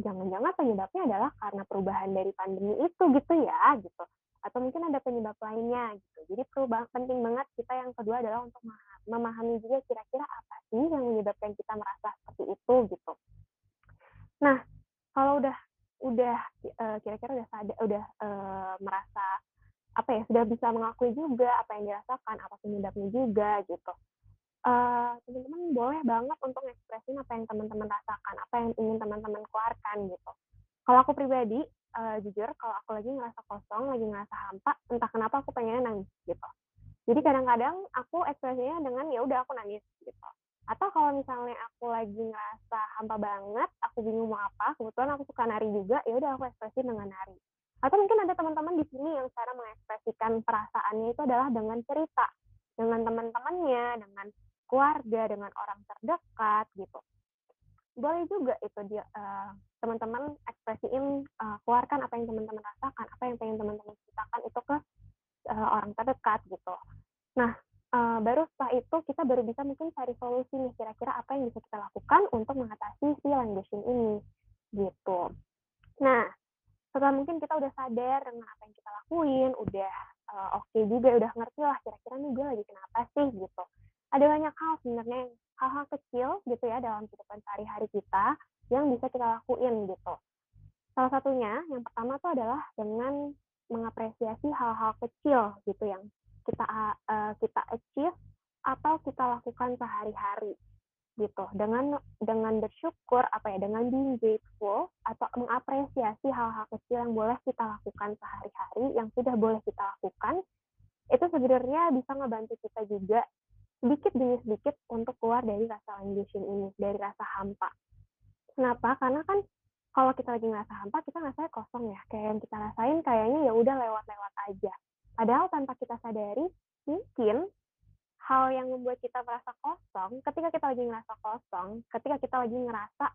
jangan-jangan penyebabnya adalah karena perubahan dari pandemi itu gitu ya, gitu. Atau mungkin ada penyebab lainnya gitu. Jadi perlu ba penting banget kita yang kedua adalah untuk maha memahami juga kira-kira apa sih yang menyebabkan kita merasa seperti itu gitu. Nah, kalau udah udah, eee, kira-kira udah sada udah, eee, merasa apa ya, sudah bisa mengakui juga apa yang dirasakan, apa penyebabnya juga gitu. Eee, teman-teman boleh banget untuk ngekspresin apa yang teman-teman rasakan, apa yang ingin teman-teman keluarkan gitu. Kalau aku pribadi, eee, jujur kalau aku lagi ngerasa kosong, lagi ngerasa hampa, entah kenapa aku pengennya nangis gitu. Jadi kadang-kadang aku ekspresinya dengan ya udah aku nangis gitu. Atau kalau misalnya aku lagi ngerasa hampa banget, aku bingung mau apa, kebetulan aku suka nari juga, ya udah aku ekspresi dengan nari. Atau mungkin ada teman-teman di sini yang cara mengekspresikan perasaannya itu adalah dengan cerita, dengan teman-temannya, dengan keluarga, dengan orang terdekat gitu. Boleh juga itu dia, eee, teman-teman ekspresiin, eee, keluarkan apa yang teman-teman rasakan, apa yang pengen teman-teman ceritakan itu ke, eee, orang terdekat gitu. Nah, eee, baru setelah itu kita baru bisa mungkin cari solusi nih, kira-kira apa yang bisa kita lakukan untuk mengatasi si languishing ini, gitu. Nah, setelah mungkin kita udah sadar dengan apa yang kita lakuin, udah, eee, oke juga, udah ngerti lah kira-kira nih gue lagi kenapa sih gitu. Ada banyak hal sebenarnya, hal-hal kecil gitu ya dalam kehidupan sehari-hari kita yang bisa kita lakuin gitu. Salah satunya, yang pertama tuh adalah dengan mengapresiasi hal-hal kecil gitu yang kita eee, kita achieve atau kita lakukan sehari-hari gitu. Dengan dengan bersyukur, apa ya, dengan being grateful atau mengapresiasi hal-hal kecil yang boleh kita lakukan sehari-hari, yang sudah boleh kita lakukan, itu sebenarnya bisa ngebantu kita juga sedikit demi sedikit untuk keluar dari rasa languishing ini, dari rasa hampa. Kenapa? Karena kan kalau kita lagi ngerasa hampa, kita ngerasanya kosong ya. Kayak yang kita rasain kayaknya ya udah lewat-lewat aja. Padahal tanpa kita sadari, mungkin hal yang membuat kita merasa kosong, ketika kita lagi ngerasa kosong, ketika kita lagi ngerasa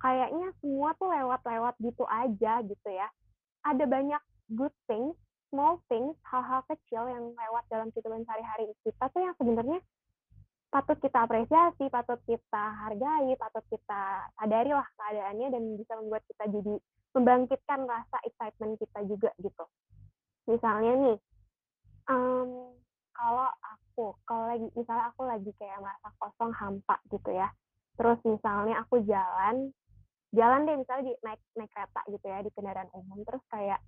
kayaknya semua tuh lewat-lewat gitu aja gitu ya. Ada banyak good things, small things, hal-hal kecil yang lewat dalam kehidupan sehari-hari kita tuh yang sebenarnya patut kita apresiasi, patut kita hargai, patut kita sadari lah keadaannya dan bisa membuat kita jadi membangkitkan rasa excitement kita juga gitu. Misalnya nih, um, kalau aku, kalau lagi misalnya aku lagi kayak merasa kosong, hampa gitu ya. Terus misalnya aku jalan, jalan deh misalnya di naik naik kereta gitu ya di kendaraan umum terus kayak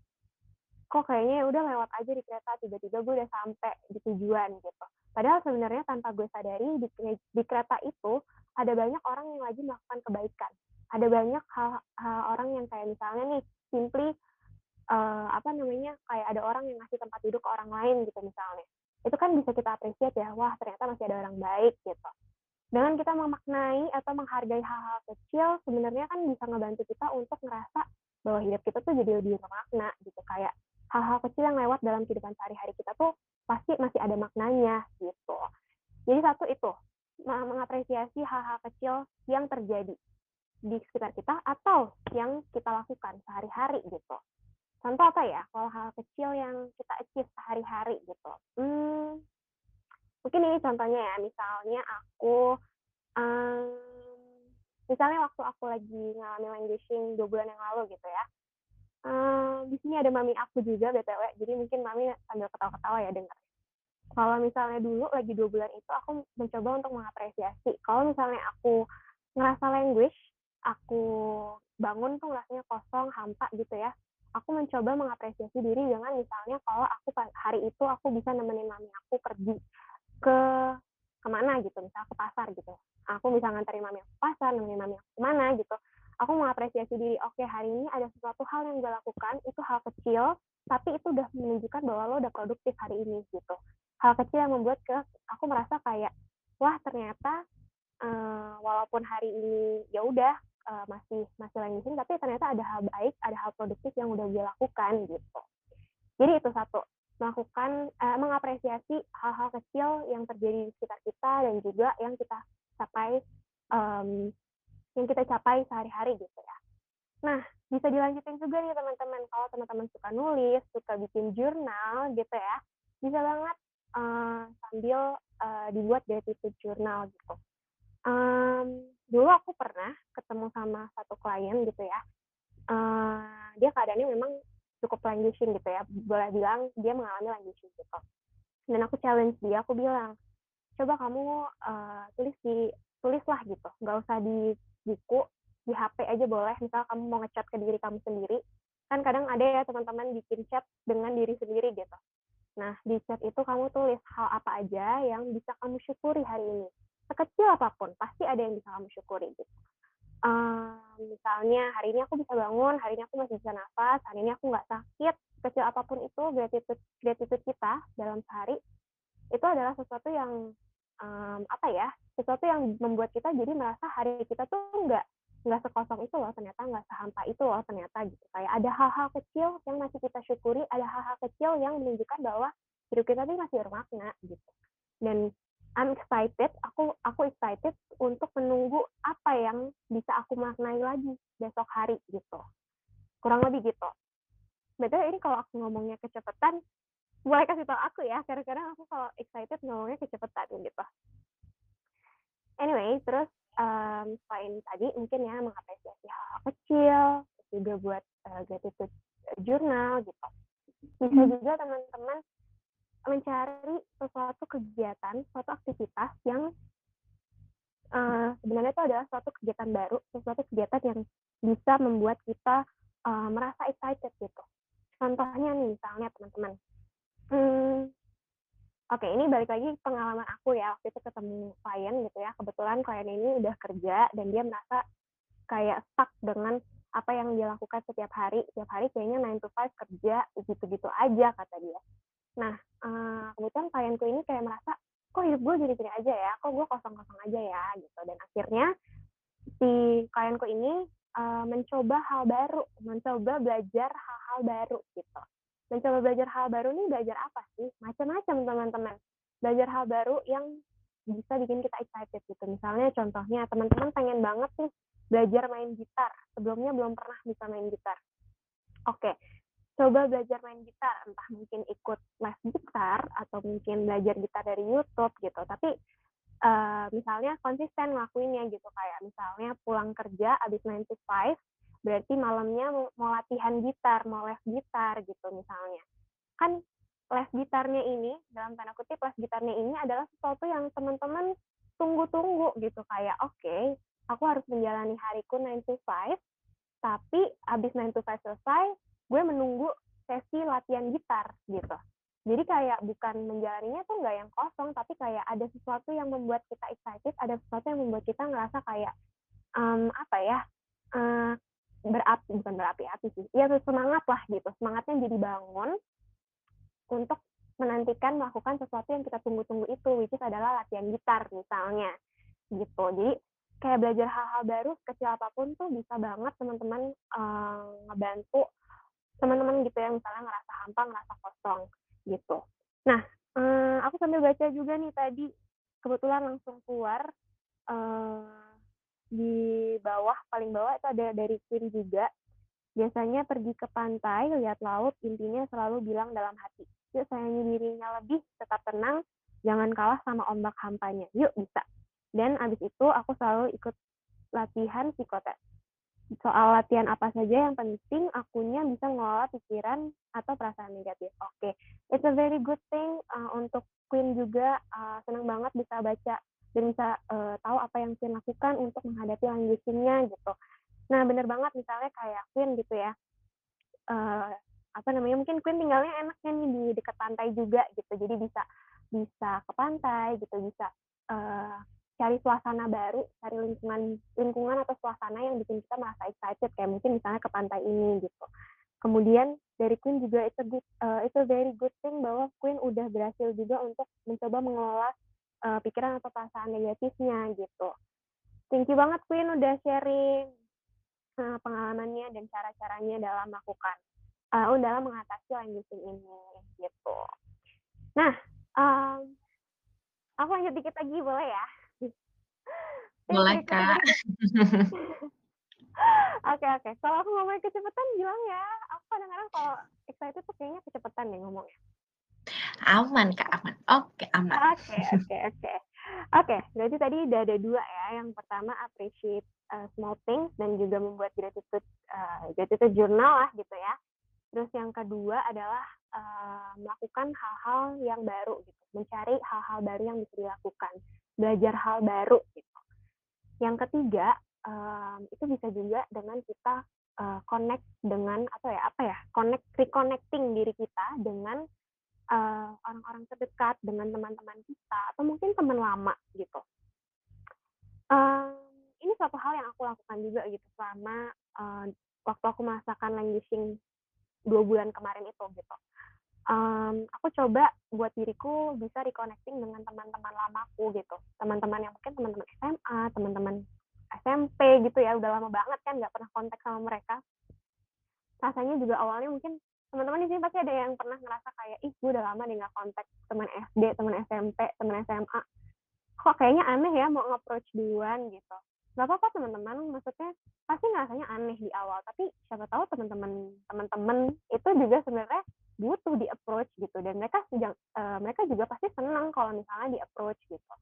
kok kayaknya ya udah lewat aja di kereta tiba-tiba gue udah sampai di tujuan gitu. Padahal sebenarnya tanpa gue sadari di, di kereta itu ada banyak orang yang lagi melakukan kebaikan. Ada banyak hal, hal orang yang kayak misalnya nih simply uh, apa namanya kayak ada orang yang ngasih tempat duduk ke orang lain gitu misalnya. Itu kan bisa kita apresiasi ya, wah ternyata masih ada orang baik gitu. Dengan kita memaknai atau menghargai hal-hal kecil, sebenarnya kan bisa ngebantu kita untuk ngerasa bahwa hidup kita tuh jadi lebih bermakna gitu. Kayak hal-hal kecil yang lewat dalam kehidupan sehari-hari kita tuh pasti masih ada maknanya gitu. Jadi satu itu mengapresiasi hal-hal kecil yang terjadi di sekitar kita atau yang kita lakukan sehari-hari gitu. Contoh apa ya? Kalau hal kecil yang kita achieve sehari-hari gitu. Hmm, mungkin ini contohnya ya. Misalnya aku, um, misalnya waktu aku lagi ngalamin languishing dua bulan yang lalu gitu ya di sini ada mami aku juga BTW, jadi mungkin mami sambil ketawa-ketawa ya dengar. Kalau misalnya dulu lagi dua bulan itu aku mencoba untuk mengapresiasi. Kalau misalnya aku ngerasa language, aku bangun tuh rasanya kosong, hampa gitu ya. Aku mencoba mengapresiasi diri dengan misalnya kalau aku hari itu aku bisa nemenin mami aku pergi ke ke mana gitu, misalnya ke pasar gitu. Aku bisa nganterin mami aku ke pasar, nemenin mami aku ke mana gitu aku mengapresiasi diri oke okay, hari ini ada sesuatu hal yang gue lakukan itu hal kecil tapi itu udah menunjukkan bahwa lo udah produktif hari ini gitu hal kecil yang membuat ke aku merasa kayak wah ternyata uh, walaupun hari ini ya udah uh, masih masih lanjutin tapi ternyata ada hal baik ada hal produktif yang udah gue lakukan gitu jadi itu satu melakukan uh, mengapresiasi hal-hal kecil yang terjadi di sekitar kita dan juga yang kita capai um, yang kita capai sehari-hari gitu ya. Nah, bisa dilanjutin juga nih teman-teman. Kalau teman-teman suka nulis, suka bikin jurnal gitu ya, bisa banget uh, sambil uh, dibuat gratitude journal gitu. Um, dulu aku pernah ketemu sama satu klien gitu ya. Uh, dia keadaannya memang cukup languishing gitu ya. Boleh bilang dia mengalami languishing gitu. Dan aku challenge dia, aku bilang, coba kamu uh, tulis di tulislah gitu, nggak usah di buku di HP aja boleh misal kamu mau ngechat ke diri kamu sendiri kan kadang ada ya teman-teman bikin chat dengan diri sendiri gitu nah di chat itu kamu tulis hal apa aja yang bisa kamu syukuri hari ini sekecil apa pun pasti ada yang bisa kamu syukuri gitu. Uh, misalnya hari ini aku bisa bangun hari ini aku masih bisa nafas hari ini aku nggak sakit kecil apa pun itu gratitude gratitude kita dalam sehari itu adalah sesuatu yang um, apa ya sesuatu yang membuat kita jadi merasa hari kita tuh nggak nggak sekosong itu loh ternyata nggak sehampa itu loh ternyata gitu. Kayak ada hal-hal kecil yang masih kita syukuri ada hal-hal kecil yang menunjukkan bahwa hidup kita tuh masih bermakna gitu. Dan I'm excited. Aku aku excited untuk menunggu apa yang bisa aku maknai lagi besok hari gitu. Kurang lebih gitu. Betul ini kalau aku ngomongnya kecepatan boleh kasih tau aku ya. Kadang-kadang aku kalau excited ngomongnya kecepatan gitu. Anyway terus um, selain tadi mungkin ya mengapresiasi hal-hal kecil juga buat uh, gratitude jurnal gitu. Bisa hmm. juga teman-teman mencari sesuatu kegiatan suatu aktivitas yang uh, sebenarnya itu adalah suatu kegiatan baru sesuatu kegiatan yang bisa membuat kita eee, merasa excited gitu. Contohnya nih misalnya teman-teman, mmm, oke ini balik lagi pengalaman aku ya, waktu itu ketemu klien gitu ya, kebetulan klien ini udah kerja dan dia merasa kayak stuck dengan apa yang dia lakukan setiap hari, setiap hari kayaknya nine to five kerja, gitu-gitu aja kata dia. Nah, eee, kebetulan klienku ini kayak merasa, "Kok hidup gue gini-gini aja ya? Kok gue kosong-kosong aja ya?" Gitu. Dan akhirnya si klienku ini, eee, mencoba hal baru, mencoba belajar hal-hal baru gitu. Mencoba belajar hal baru nih belajar apa sih? Macam-macam teman-teman. Belajar hal baru yang bisa bikin kita excited gitu. Misalnya contohnya teman-teman pengen banget nih belajar main gitar, sebelumnya belum pernah bisa main gitar. Oke, coba belajar main gitar, entah mungkin ikut les gitar atau mungkin belajar gitar dari YouTube gitu. Tapi uh, misalnya konsisten ngelakuinnya gitu kayak misalnya pulang kerja abis 9 to 5 berarti malamnya mau, latihan gitar, mau les gitar gitu misalnya. Kan les gitarnya ini dalam tanda kutip les gitarnya ini adalah sesuatu yang teman-teman tunggu-tunggu gitu kayak oke, okay, aku harus menjalani hariku 9 to 5 tapi abis 9 to 5 selesai, gue menunggu sesi latihan gitar gitu. Jadi kayak bukan menjalaninya tuh nggak yang kosong tapi kayak ada sesuatu yang membuat kita excited ada sesuatu yang membuat kita ngerasa kayak um, apa ya uh, berapi bukan berapi-api sih ya semangat lah gitu. Semangatnya jadi bangun untuk menantikan melakukan sesuatu yang kita tunggu-tunggu itu which is adalah latihan gitar misalnya gitu. Jadi kayak belajar hal-hal baru kecil apa pun tuh bisa banget teman-teman uh, ngebantu teman-teman gitu ya misalnya ngerasa hampa ngerasa kosong gitu. Nah, uh, aku sambil baca juga nih tadi, kebetulan langsung keluar uh, di bawah, paling bawah itu ada dari Queen juga. Biasanya pergi ke pantai, lihat laut, intinya selalu bilang dalam hati, yuk sayangi dirinya lebih, tetap tenang, jangan kalah sama ombak hampanya. Yuk bisa. Dan abis itu aku selalu ikut latihan psikotes soal latihan apa saja yang penting akunya bisa ngelola pikiran atau perasaan negatif. Oke, okay. it's a very good thing uh, untuk Queen juga uh, senang banget bisa baca dan bisa uh, tahu apa yang Queen lakukan untuk menghadapi languaging-nya gitu. Nah, bener banget misalnya kayak Queen gitu ya. Uh, apa namanya mungkin Queen tinggalnya enaknya nih di dekat pantai juga gitu. Jadi bisa bisa ke pantai gitu, bisa uh, cari suasana baru, cari lingkungan lingkungan atau suasana yang bikin kita merasa excited kayak mungkin misalnya ke pantai ini gitu. Kemudian dari Queen juga itu good, uh, itu very good thing bahwa Queen udah berhasil juga untuk mencoba mengelola uh, pikiran atau perasaan negatifnya gitu. Thank you banget Queen udah sharing uh, pengalamannya dan cara-caranya dalam melakukan uh, dalam mengatasi languaging ini gitu. Nah, um, aku lanjut dikit lagi boleh ya? Boleh, Kak. Oke oke. Kalau aku ngomong kecepatan bilang ya. Aku kadang-kadang kalau excited tuh kayaknya kecepatan deh ngomongnya. Aman, Kak, aman. Oke, aman. Oke oke oke. Oke, berarti tadi udah ada dua ya. Yang pertama appreciate uh, small things dan juga membuat gratitude uh, gratitude journal lah gitu ya. Terus yang kedua adalah uh, melakukan hal-hal yang baru gitu, mencari hal-hal baru yang bisa dilakukan, belajar hal baru gitu. Yang ketiga, um, itu bisa juga dengan kita uh, connect dengan atau ya apa ya connect reconnecting diri kita dengan orang-orang uh, terdekat dengan teman-teman kita atau mungkin teman lama gitu. Um, ini suatu hal yang aku lakukan juga gitu selama uh, waktu aku merasakan languishing dua bulan kemarin itu gitu. Um, aku coba buat diriku bisa reconnecting dengan teman-teman lamaku gitu, teman-teman yang mungkin teman-teman SMA, teman-teman SMP gitu ya, udah lama banget kan nggak pernah kontak sama mereka. Rasanya juga awalnya mungkin teman-teman di sini pasti ada yang pernah ngerasa kayak, ih gue udah lama nih nggak kontak teman SD, teman SMP, teman SMA. Kok kayaknya aneh ya mau nge-approach duluan gitu. Gak apa-apa teman-teman, maksudnya pasti ngerasanya aneh di awal, tapi siapa tahu teman-teman teman-teman itu juga sebenarnya butuh di approach gitu. Dan mereka uh, mereka juga pasti senang kalau misalnya di approach gitu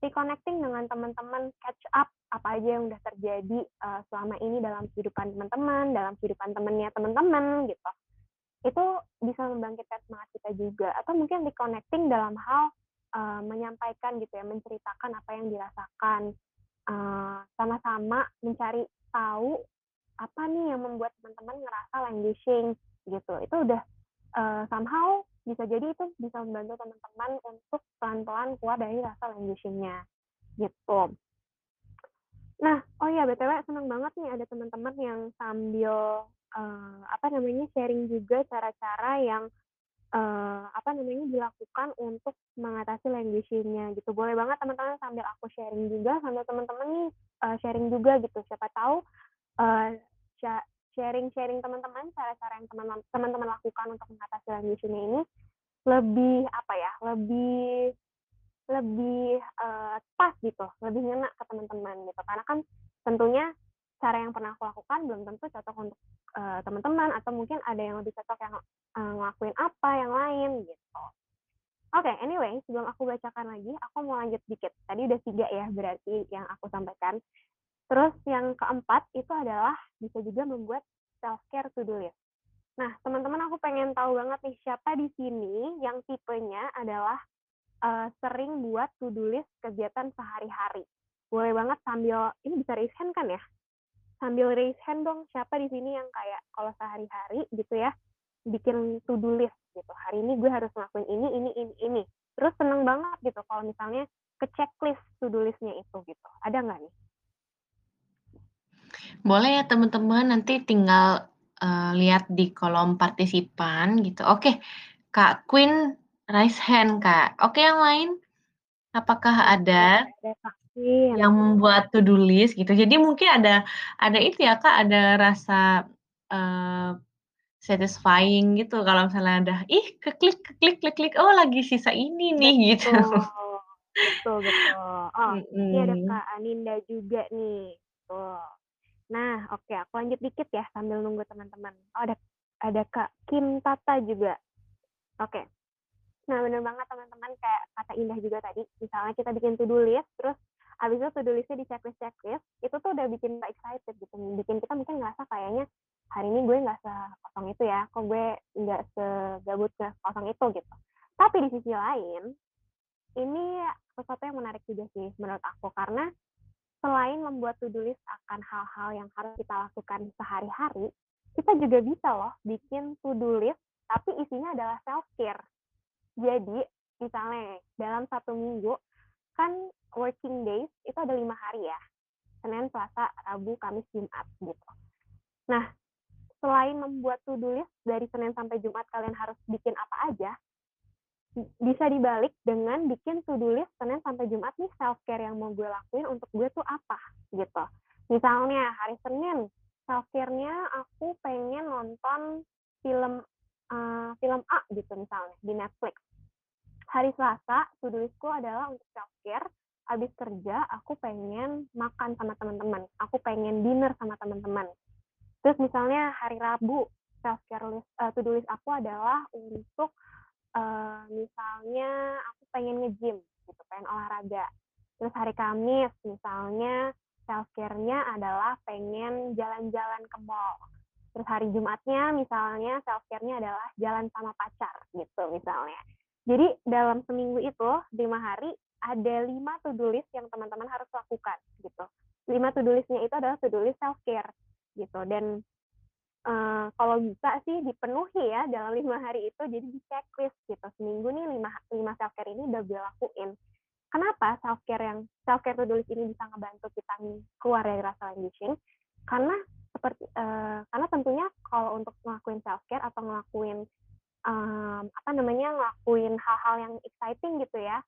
reconnecting dengan teman-teman catch up apa aja yang udah terjadi uh, selama ini dalam kehidupan teman-teman dalam kehidupan temennya teman-teman gitu. Itu bisa membangkitkan semangat kita juga. Atau mungkin reconnecting dalam hal uh, menyampaikan gitu ya menceritakan apa yang dirasakan. Sama sama-sama mencari tahu apa nih yang membuat teman-teman ngerasa languishing gitu. Itu udah uh, somehow bisa jadi itu bisa membantu teman-teman untuk pelan-pelan keluar dari rasa languishing-nya gitu. Nah, oh ya BTW senang banget nih ada teman-teman yang sambil uh, apa namanya sharing juga cara-cara yang uh, apa namanya dilakukan untuk mengatasi languishing-nya gitu. Boleh banget teman-teman sambil aku sharing juga sambil teman-teman nih uh, sharing juga gitu. Siapa tahu uh, sharing-sharing teman-teman cara-cara yang teman-teman lakukan untuk mengatasi languishing-nya ini lebih apa ya? lebih lebih uh, pas gitu, lebih ngena ke teman-teman gitu. Karena kan tentunya cara yang pernah aku lakukan belum tentu cocok untuk uh, teman-teman atau mungkin ada yang lebih cocok yang uh, ngelakuin apa yang lain gitu. Oke, okay, anyway, sebelum aku bacakan lagi, aku mau lanjut dikit. Tadi udah tiga ya berarti yang aku sampaikan. Terus yang keempat itu adalah bisa juga membuat self-care to-do list. Nah, teman-teman aku pengen tahu banget nih siapa di sini yang tipenya adalah uh, sering buat to-do list kegiatan sehari-hari. Boleh banget sambil ini bisa raise hand kan ya? Sambil raise hand dong siapa di sini yang kayak kalau sehari-hari gitu ya bikin to-do list gitu. Hari ini gue harus ngelakuin ini, ini, ini, ini. Terus seneng banget gitu kalau misalnya ke checklist to-do listnya itu gitu. Ada nggak nih? Boleh ya teman-teman nanti tinggal uh, lihat di kolom partisipan gitu. Oke, Kak Queen Raise hand, Kak. Oke, yang lain? Apakah ada yang membuat to-do list gitu? Jadi mungkin ada ada itu ya, Kak, ada rasa, uh, satisfying gitu kalau misalnya ada, ih keklik keklik klik klik, oh lagi sisa ini nih, gitu. Betul betul. Oh, ini ada Kak Aninda juga nih, tuh. Nah, oke aku lanjut dikit ya sambil nunggu teman-teman. Oh, ada ada Kak Kim Tata juga. Oke. Nah, bener banget teman-teman kayak kata Indah juga tadi, misalnya kita bikin to-do list, terus habis itu to-do listnya di checklist-checklist, itu tuh udah bikin kita excited gitu. Bikin kita mungkin ngerasa kayaknya hari ini gue nggak sekosong itu ya, kok gue nggak segabut ke kosong itu gitu. Tapi di sisi lain, ini sesuatu yang menarik juga sih menurut aku, karena selain membuat to-do list akan hal-hal yang harus kita lakukan sehari-hari, kita juga bisa loh bikin to-do list, tapi isinya adalah self-care jadi misalnya dalam satu minggu kan working days itu ada lima hari ya. Senin, Selasa, Rabu, Kamis, Jumat gitu. Nah, selain membuat to-do list dari Senin sampai Jumat kalian harus bikin apa aja, bisa dibalik dengan bikin to-do list Senin sampai Jumat nih self-care yang mau gue lakuin untuk gue tuh apa gitu. Misalnya hari Senin, self-care-nya aku pengen nonton film uh, film A gitu misalnya di Netflix. Hari Selasa to do listku adalah untuk self care habis kerja aku pengen makan sama teman-teman. Aku pengen dinner sama teman-teman. Terus misalnya hari Rabu self care list uh, to do list aku adalah untuk uh, misalnya aku pengen nge-gym gitu pengen olahraga terus hari Kamis misalnya self care-nya adalah pengen jalan-jalan ke mall terus hari Jumatnya misalnya self care-nya adalah jalan sama pacar gitu misalnya jadi dalam seminggu itu lima hari ada lima to-do list yang teman-teman harus lakukan gitu. Lima to-do listnya itu adalah to-do list self care gitu. Dan uh, kalau bisa sih dipenuhi ya dalam lima hari itu jadi di checklist gitu. Seminggu nih lima lima self care ini udah gue lakuin. Kenapa self care yang self care to-do list ini bisa ngebantu kita keluar dari rasa languishing? Karena seperti uh, karena tentunya kalau untuk ngelakuin self care atau ngelakuin um, apa namanya ngelakuin hal-hal yang exciting gitu ya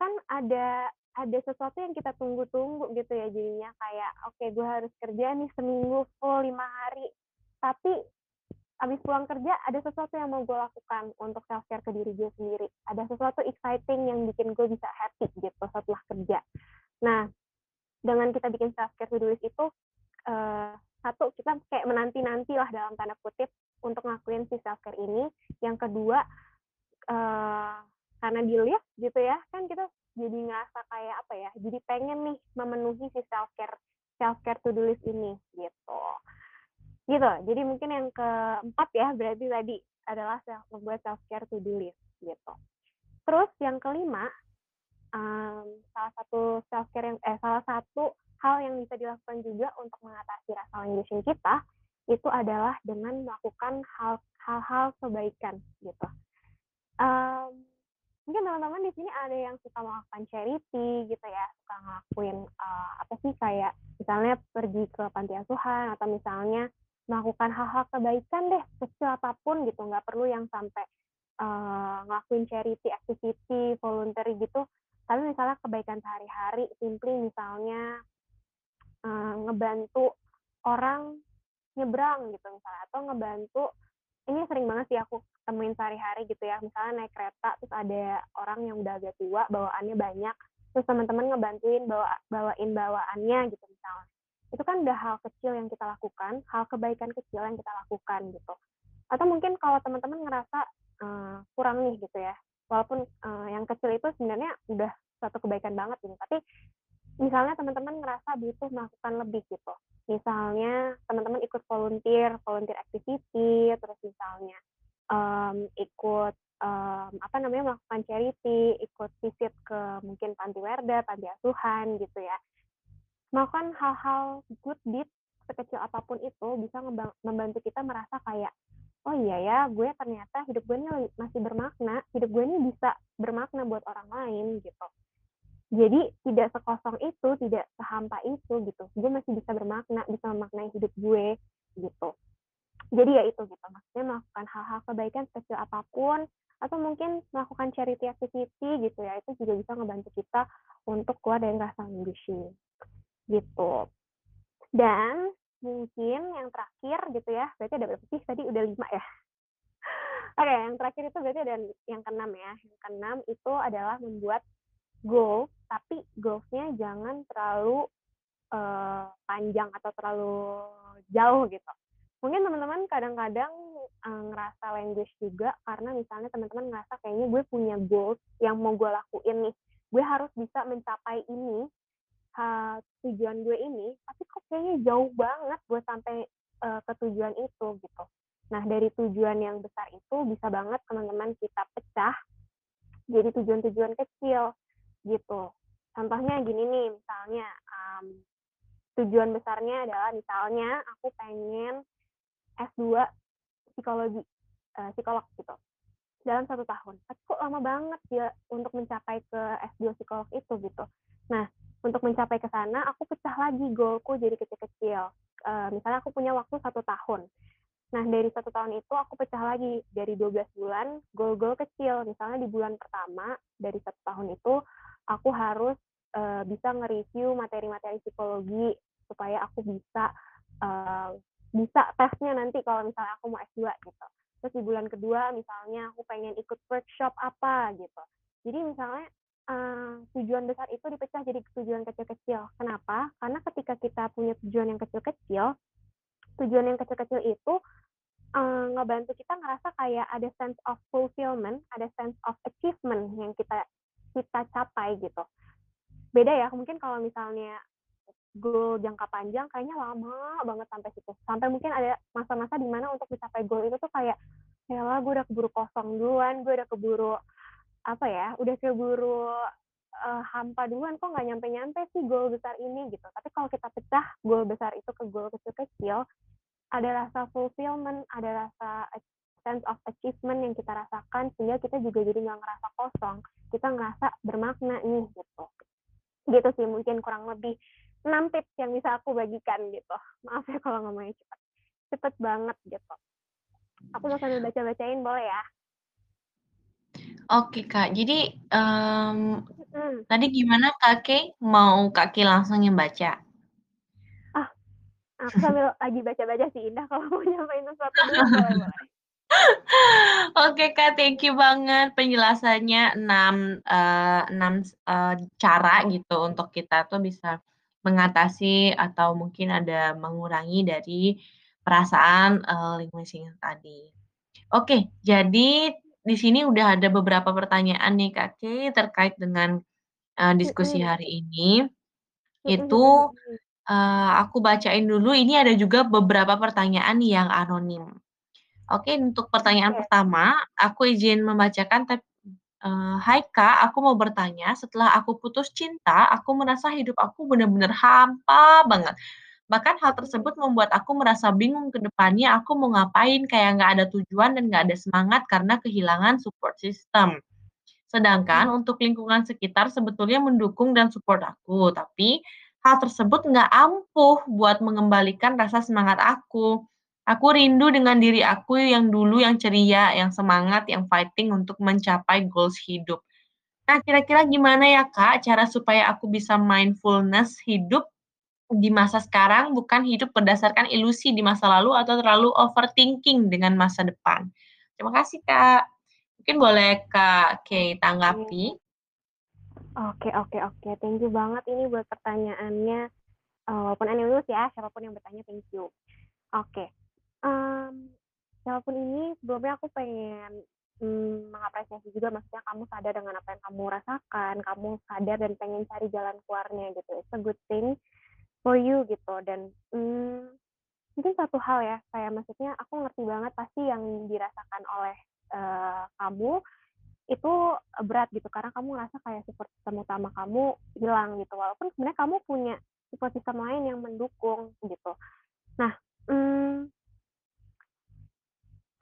kan ada ada sesuatu yang kita tunggu-tunggu gitu ya jadinya kayak oke okay, gue harus kerja nih seminggu full lima hari tapi abis pulang kerja ada sesuatu yang mau gue lakukan untuk self care ke diri gue sendiri ada sesuatu exciting yang bikin gue bisa happy gitu setelah kerja nah dengan kita bikin self care to do itu uh, satu kita kayak menanti nanti lah dalam tanda kutip untuk ngelakuin si self care ini. Yang kedua uh, karena di lift gitu ya, kan kita jadi ngerasa kayak apa ya, jadi pengen nih memenuhi si self care self care to do list ini gitu. Gitu. Jadi mungkin yang keempat ya berarti tadi adalah self membuat self care to do list gitu. Terus yang kelima um, salah satu self care yang eh salah satu hal yang bisa dilakukan juga untuk mengatasi rasa languishing kita, itu adalah dengan melakukan hal hal-hal kebaikan gitu. Mmm, mungkin teman-teman di sini ada yang suka melakukan charity gitu ya, suka ngelakuin, eee, apa sih, kayak misalnya pergi ke panti asuhan atau misalnya melakukan hal-hal kebaikan deh, kecil apa pun gitu, nggak perlu yang sampai, eee, ngelakuin charity activity, voluntary gitu, tapi misalnya kebaikan sehari-hari, simply misalnya, eee, ngebantu orang nyebrang gitu misalnya, atau ngebantu ini sering banget sih aku temuin sehari-hari gitu ya, misalnya naik kereta terus ada orang yang udah agak tua bawaannya banyak, terus teman-teman ngebantuin bawa bawain bawaannya gitu misalnya. Itu kan udah hal kecil yang kita lakukan, hal kebaikan kecil yang kita lakukan gitu. Atau mungkin kalau teman-teman ngerasa, eee, kurang nih gitu ya, walaupun, eee, yang kecil itu sebenarnya udah suatu kebaikan banget ini, tapi misalnya teman-teman ngerasa butuh melakukan lebih gitu. Misalnya teman-teman ikut volunteer, volunteer activity, terus misalnya, mmm, ikut, mmm, apa namanya, melakukan charity, ikut visit ke mungkin panti werda, panti asuhan gitu ya. Melakukan hal-hal good deed sekecil apa pun itu bisa membantu kita merasa kayak, "Oh iya ya, gue ternyata hidup gue ini masih bermakna, hidup gue ini bisa bermakna buat orang lain," gitu. Jadi tidak sekosong itu, tidak sehampa itu gitu, gue masih bisa bermakna, bisa memaknai hidup gue, gitu. Jadi ya itu gitu, maksudnya melakukan hal-hal kebaikan sekecil apa pun, atau mungkin melakukan charity activity gitu ya, itu juga bisa ngebantu kita untuk keluar dari rasa languishing, gitu. Dan mungkin yang terakhir gitu ya, berarti ada berapa sih tadi, udah 5 ya? Oke, yang terakhir itu berarti ada yang ke-6 ya, yang ke-6 itu adalah membuat goal, tapi goals-nya jangan terlalu, eee, panjang atau terlalu jauh gitu. Mungkin teman-teman kadang-kadang, eee, ngerasa languish juga karena misalnya teman-teman ngerasa kayaknya gue punya goals yang mau gue lakuin nih, gue harus bisa mencapai ini, eee, tujuan gue ini, tapi kok kayaknya jauh banget buat sampai, eee, ke tujuan itu gitu. Nah, dari tujuan yang besar itu bisa banget teman-teman kita pecah jadi tujuan-tujuan kecil gitu. Contohnya gini nih, misalnya, mmm, tujuan besarnya adalah misalnya aku pengen S2 psikologi, eee, psikolog gitu, dalam 1 tahun. Tapi kok lama banget ya untuk mencapai ke S2 psikolog itu gitu. Nah, untuk mencapai ke sana aku pecah lagi goal-ku jadi kecil-kecil. Eee, misalnya aku punya waktu 1 tahun. Nah, dari 1 tahun itu aku pecah lagi dari 12 bulan, goal-goal kecil. Misalnya di bulan pertama dari 1 tahun itu aku harus, eee, bisa nge-review materi-materi psikologi supaya aku bisa, eee, bisa tesnya nanti kalau misalnya aku mau S2 gitu. Terus di bulan kedua misalnya aku pengen ikut workshop apa gitu. Jadi misalnya, eee, tujuan besar itu dipecah jadi tujuan kecil-kecil. Kenapa? Karena ketika kita punya tujuan yang kecil-kecil, tujuan yang kecil-kecil itu, eee, ngebantu kita ngerasa kayak ada sense of fulfillment, ada sense of achievement yang kita kita capai gitu. Beda ya, mungkin kalau misalnya goal jangka panjang kayaknya lama banget sampai situ. Sampai mungkin ada masa-masa di mana untuk mencapai goal itu tuh kayak, "Yaelah gue udah keburu kosong duluan, gue udah keburu" apa ya, udah keburu, eee, hampa duluan, kok nggak nyampe-nyampe sih goal besar ini gitu. Tapi kalau kita pecah goal besar itu ke goal kecil-kecil, ada rasa fulfillment, ada rasa sense of achievement yang kita rasakan sehingga kita juga jadi nggak ngerasa kosong, kita ngerasa bermakna nih gitu. Gitu sih mungkin kurang lebih 6 tips yang bisa aku bagikan gitu. Maaf ya kalau ngomongnya cepet. Cepet banget gitu. Aku mau sambil baca-bacain boleh ya? Oke, Kak. Jadi, mmm, Mhm. tadi gimana Kakek, mau Kakek langsung yang baca? Ah, aku sambil lagi baca-baca sih Indah, kalau mau nyampein sesuatu dulu boleh boleh. Oke, Kak, thank you banget penjelasannya 6, eee, 6 s eee, cara gitu untuk kita tuh bisa mengatasi atau mungkin ada mengurangi dari perasaan, eee, languishing tadi. Oke, jadi di sini udah ada beberapa pertanyaan nih, Kakek, terkait dengan, eee, diskusi hari ini. Itu, eee, aku bacain dulu, ini ada juga beberapa pertanyaan yang anonim. Oke, untuk pertanyaan Oke. pertama, aku izin membacakan tap Eee, "Hai Kak, aku mau bertanya, setelah aku putus cinta, aku merasa hidup aku bener-bener hampa banget. Bahkan hal tersebut membuat aku merasa bingung ke depannya aku mau ngapain, kayak nggak ada tujuan dan nggak ada semangat karena kehilangan support system. Sedangkan Mmm. untuk lingkungan sekitar sebetulnya mendukung dan support aku, tapi hal tersebut nggak ampuh buat mengembalikan rasa semangat aku. Aku rindu dengan diri aku yang dulu yang ceria, yang semangat, yang fighting untuk mencapai goals hidup. Nah, kira-kira gimana ya, Kak, cara supaya aku bisa mindfulness hidup di masa sekarang, bukan hidup berdasarkan ilusi di masa lalu atau terlalu overthinking dengan masa depan? Terima kasih, Kak. Mungkin boleh Kak Kay tanggapi? Oke oke oke, thank you banget ini buat pertanyaannya, eee, walaupun anonymous ya, siapa pun yang bertanya thank you. Oke, mmm, siapa pun ini sebelumnya aku pengen, mmm, mengapresiasi juga maksudnya kamu sadar dengan apa yang kamu rasakan, kamu sadar dan pengen cari jalan keluarnya gitu, it's a good thing for you gitu dan, mmm, mungkin satu hal ya, kayak maksudnya aku ngerti banget pasti yang dirasakan oleh, eee, kamu itu, berat gitu karena kamu ngerasa kayak support system utama kamu hilang gitu, walaupun sebenarnya kamu punya support system lain yang mendukung gitu. Nah, mmm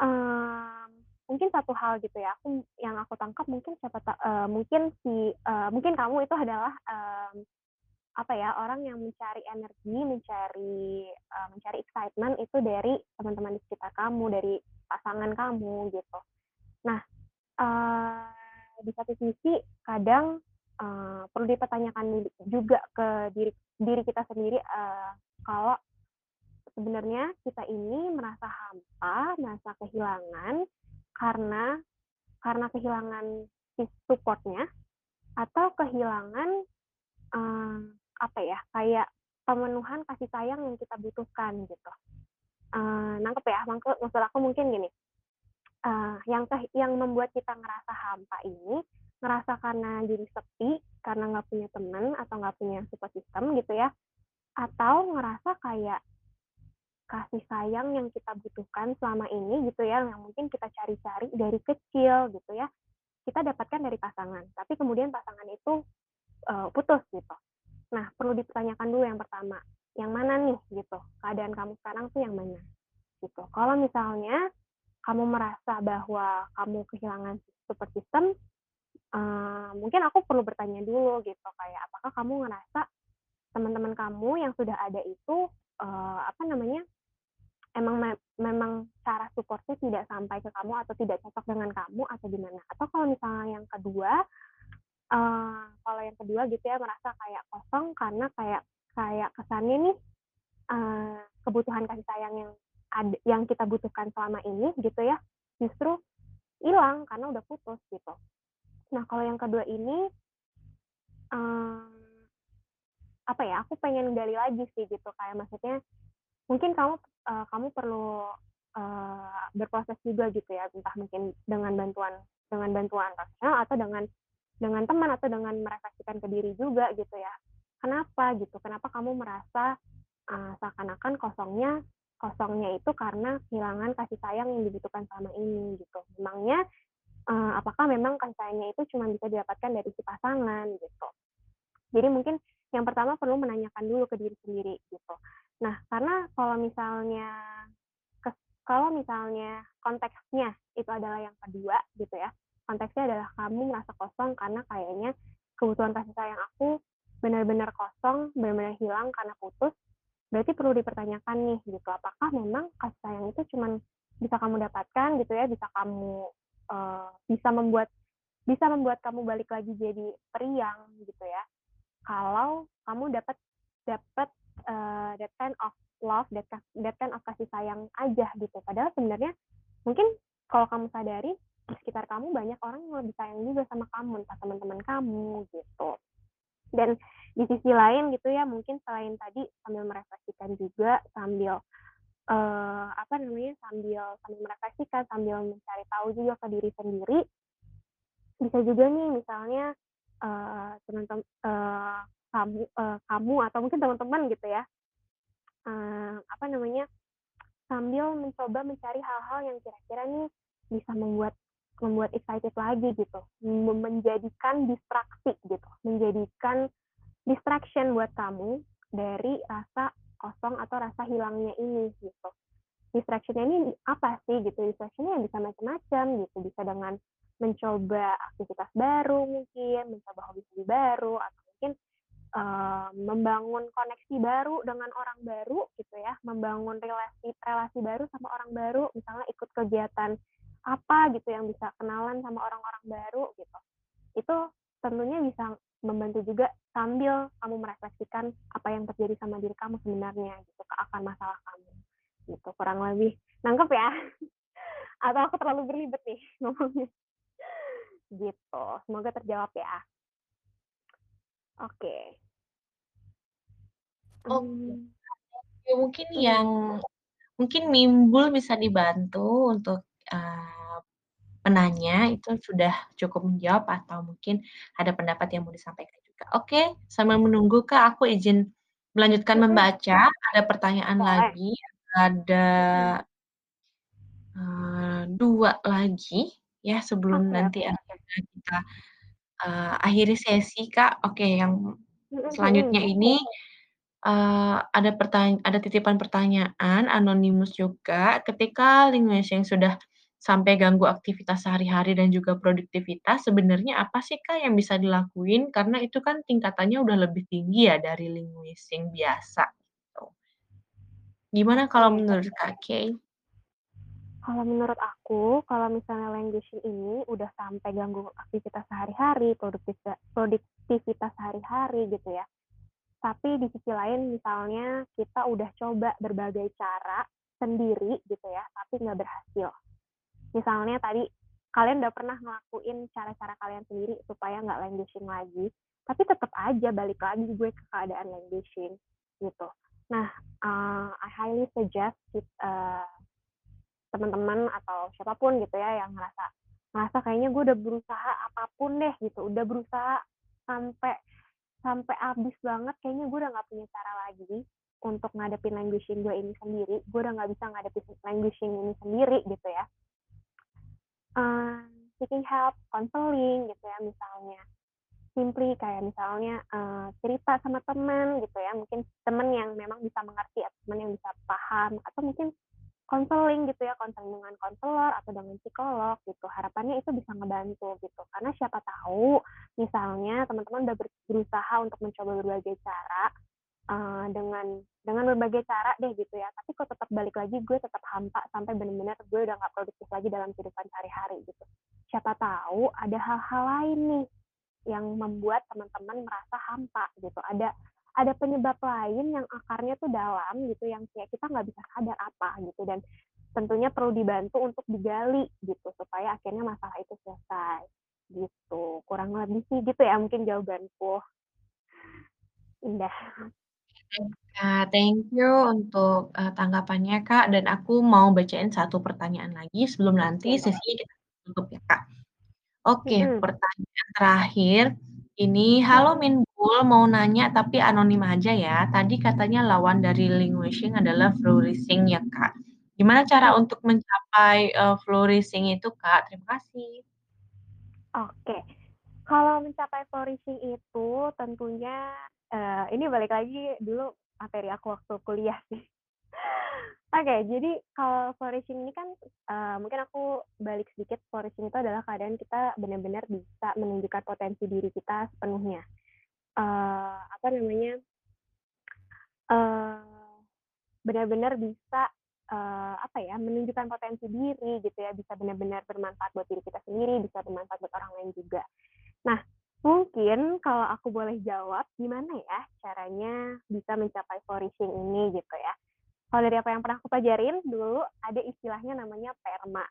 mmm, mungkin satu hal gitu ya, aku yang aku tangkap mungkin siapa eee, mungkin si eee, mungkin kamu itu adalah, mmm, apa ya, orang yang mencari energi, mencari, eee, mencari excitement itu dari teman-teman di sekitar kamu, dari pasangan kamu gitu. Nah, eee, di satu sisi kadang, eee, perlu dipertanyakan juga ke diri diri kita sendiri, eee, kalau sebenarnya kita ini merasa hampa, merasa kehilangan karena karena kehilangan support-nya atau kehilangan, eee, apa ya, kayak pemenuhan kasih sayang yang kita butuhkan gitu. Eee, nangkep ya, maksud aku mungkin gini, eee, yang keh yang membuat kita ngerasa hampa ini, ngerasa karena jadi sepi, karena nggak punya temen atau nggak punya support system gitu ya, atau ngerasa kayak kasih sayang yang kita butuhkan selama ini gitu ya, yang mungkin kita cari-cari dari kecil gitu ya, kita dapatkan dari pasangan, tapi kemudian pasangan itu, eee, putus gitu. Nah, perlu dipertanyakan dulu yang pertama, yang mana nih gitu, keadaan kamu sekarang tuh yang mana, gitu. Kalau misalnya kamu merasa bahwa kamu kehilangan support system, eee, mungkin aku perlu bertanya dulu gitu, kayak apakah kamu ngerasa teman-teman kamu yang sudah ada itu, eee, apa namanya, emang me memang cara support-nya tidak sampai ke kamu atau tidak cocok dengan kamu atau gimana? Atau kalau misalnya yang kedua, eee, kalau yang kedua gitu ya, merasa kayak kosong karena kayak kayak kesannya nih, eee, kebutuhan kasih sayang yang ad yang kita butuhkan selama ini gitu ya, justru hilang karena udah putus gitu. Nah, kalau yang kedua ini mmm, apa ya, aku pengen gali lagi sih gitu, kayak maksudnya mungkin kamu, eee, kamu perlu, eee, berproses juga gitu ya, entah mungkin dengan bantuan dengan bantuan profesional atau dengan dengan teman atau dengan merefleksikan ke diri juga gitu ya. Kenapa gitu, kenapa kamu merasa, eee, seakan-akan kosongnya kosongnya itu karena kehilangan kasih sayang yang dibutuhkan selama ini gitu. Memangnya, eee, apakah memang kasih sayangnya itu cuma bisa didapatkan dari si pasangan gitu. Jadi mungkin yang pertama perlu menanyakan dulu ke diri sendiri gitu. Nah, karena kalau misalnya kalau misalnya konteksnya itu adalah yang kedua gitu ya, konteksnya adalah kamu merasa kosong karena kayaknya kebutuhan kasih sayang aku benar-benar kosong, benar-benar hilang karena putus, berarti perlu dipertanyakan nih gitu, apakah memang kasih sayang itu cuman bisa kamu dapatkan gitu ya, bisa kamu, eee, bisa membuat bisa membuat kamu balik lagi jadi periang gitu ya, kalau kamu dapat dapat, eee, that kind of love, that that kind of kasih sayang aja gitu. Padahal sebenarnya mungkin kalau kamu sadari di sekitar kamu banyak orang yang lebih sayang juga sama kamu, entah teman-teman kamu gitu. Dan di sisi lain gitu ya, mungkin selain tadi sambil merefleksikan juga, sambil, eee, apa namanya, sambil sambil merefleksikan, sambil mencari tahu juga ke diri sendiri bisa juga nih misalnya, eee, teman-tem eee, kamu eee, kamu atau mungkin teman-teman gitu ya, eee, apa namanya, sambil mencoba mencari hal-hal yang kira-kira nih bisa membuat membuat excited lagi gitu, me menjadikan distraksi gitu, menjadikan distraction buat kamu dari rasa kosong atau rasa hilangnya ini gitu. Distraction-nya ini apa sih gitu, distraction-nya bisa macam-macam gitu, bisa dengan mencoba aktivitas baru mungkin, mencoba hobi-hobi baru, atau mungkin, eee, membangun koneksi baru dengan orang baru gitu ya, membangun relasi relasi baru sama orang baru, misalnya ikut kegiatan apa gitu yang bisa kenalan sama orang-orang baru gitu. Itu tentunya bisa membantu juga sambil kamu merefleksikan apa yang terjadi sama diri kamu sebenarnya gitu, ke akan masalah kamu, gitu kurang lebih. Nangkep ya? Atau aku terlalu berlibet nih ngomongnya? Gitu, semoga terjawab ya. Oke. Oke, Mmm. ya mungkin yang mungkin nimbul bisa dibantu untuk, penanya itu sudah cukup menjawab atau mungkin ada pendapat yang mau disampaikan juga. Oke, sambil menunggu Kak, aku izin melanjutkan membaca, ada pertanyaan Boleh. lagi, ada eee, 2 lagi ya sebelum Oke nanti kita, eee, akhiri sesi Kak. Oke yang selanjutnya ini, eee, ada pertany ada titipan pertanyaan anonimus juga, ketika yang sudah sampai ganggu aktivitas sehari-hari dan juga produktivitas, sebenarnya apa sih Kak yang bisa dilakuin? Karena itu kan tingkatannya udah lebih tinggi ya dari linguising biasa, gitu. Gimana kalau menurut Kak Kay? Kalau menurut aku, kalau misalnya languishing ini udah sampai ganggu aktivitas sehari-hari, produktivita produktivitas sehari-hari gitu ya. Tapi di sisi lain misalnya kita udah coba berbagai cara sendiri gitu ya, tapi nggak berhasil. Misalnya tadi kalian udah pernah ngelakuin cara-cara kalian sendiri supaya nggak languishing lagi, tapi tetep aja balik lagi gue ke keadaan languishing, gitu. Nah, eee, I highly suggest eee, teman-teman atau siapa pun gitu ya yang ngerasa ngerasa kayaknya gue udah berusaha apa pun deh gitu, udah berusaha sampai sampai habis banget, kayaknya gue udah nggak punya cara lagi untuk ngadepin languishing gue ini sendiri, gue udah nggak bisa ngadepin languishing ini sendiri gitu ya. Eee, seeking help, counseling gitu ya misalnya. Simply kayak misalnya, eee, cerita sama temen gitu ya, mungkin temen yang memang bisa mengerti atau temen yang bisa paham, atau mungkin counseling gitu ya, counseling dengan konselor atau dengan psikolog gitu. Harapannya itu bisa ngebantu gitu, karena siapa tahu misalnya teman-teman udah ber berusaha untuk mencoba berbagai cara, eee, dengan dengan berbagai cara deh gitu ya, tapi kok tetep balik lagi gue tetep hampa sampai bener-bener gue udah nggak produktif lagi dalam kehidupan sehari-hari gitu. Siapa tahu ada hal-hal lain nih yang membuat teman-teman merasa hampa gitu, ada ada penyebab lain yang akarnya tuh dalam gitu, yang kayak kita nggak bisa sadar apa gitu, dan tentunya perlu dibantu untuk digali gitu, supaya akhirnya masalah itu selesai, gitu. Kurang lebih sih gitu ya mungkin jawabanku. Indah. Kak, thank you untuk, eee, tanggapannya Kak, dan aku mau bacain 1 pertanyaan lagi sebelum nanti boleh. sesinya kita tutup ya Kak. Oke, Mhm. pertanyaan terakhir ini, "Halo Mhm. Minpul, mau nanya tapi anonim aja ya. Tadi katanya lawan dari languishing adalah flourishing ya Kak. Gimana cara Mhm. untuk mencapai, eee, flourishing itu Kak? Terima kasih." Oke. Kalau mencapai flourishing itu tentunya, eee, ini balik lagi dulu materi aku waktu kuliah sih. Oke, jadi kalau flourishing ini kan, eee, mungkin aku balik sedikit, flourishing itu adalah keadaan kita benar-benar bisa menunjukkan potensi diri kita sepenuhnya. Eee, apa namanya eee, benar-benar bisa, eee, apa ya, menunjukkan potensi diri gitu ya, bisa benar-benar bermanfaat buat diri kita sendiri, bisa bermanfaat buat orang lain juga. Nah, mungkin kalau aku boleh jawab, gimana ya caranya bisa mencapai flourishing ini gitu ya. Kalau dari apa yang pernah aku pelajarin, dulu ada istilahnya namanya PERMA.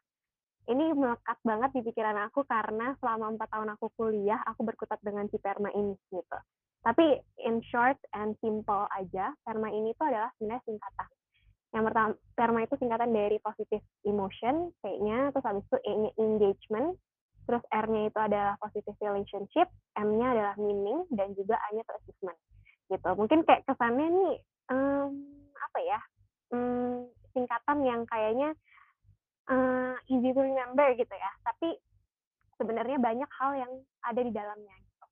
Ini melekat banget di pikiran aku karena selama 4 tahun aku kuliah, aku berkutat dengan si PERMA ini gitu. Tapi in short and simple aja, PERMA ini tuh adalah sebenarnya singkatan. Yang pertama, PERMA itu singkatan dari positive emotion, P-nya, terus habis itu engagement, terus R-nya itu adalah positive relationship, M-nya adalah meaning, dan juga A-nya itu achievement, gitu. Mungkin kayak kesannya nih, mmm, apa ya, mmm, singkatan yang kayaknya, eee, easy to remember gitu ya, tapi sebenarnya banyak hal yang ada di dalamnya gitu.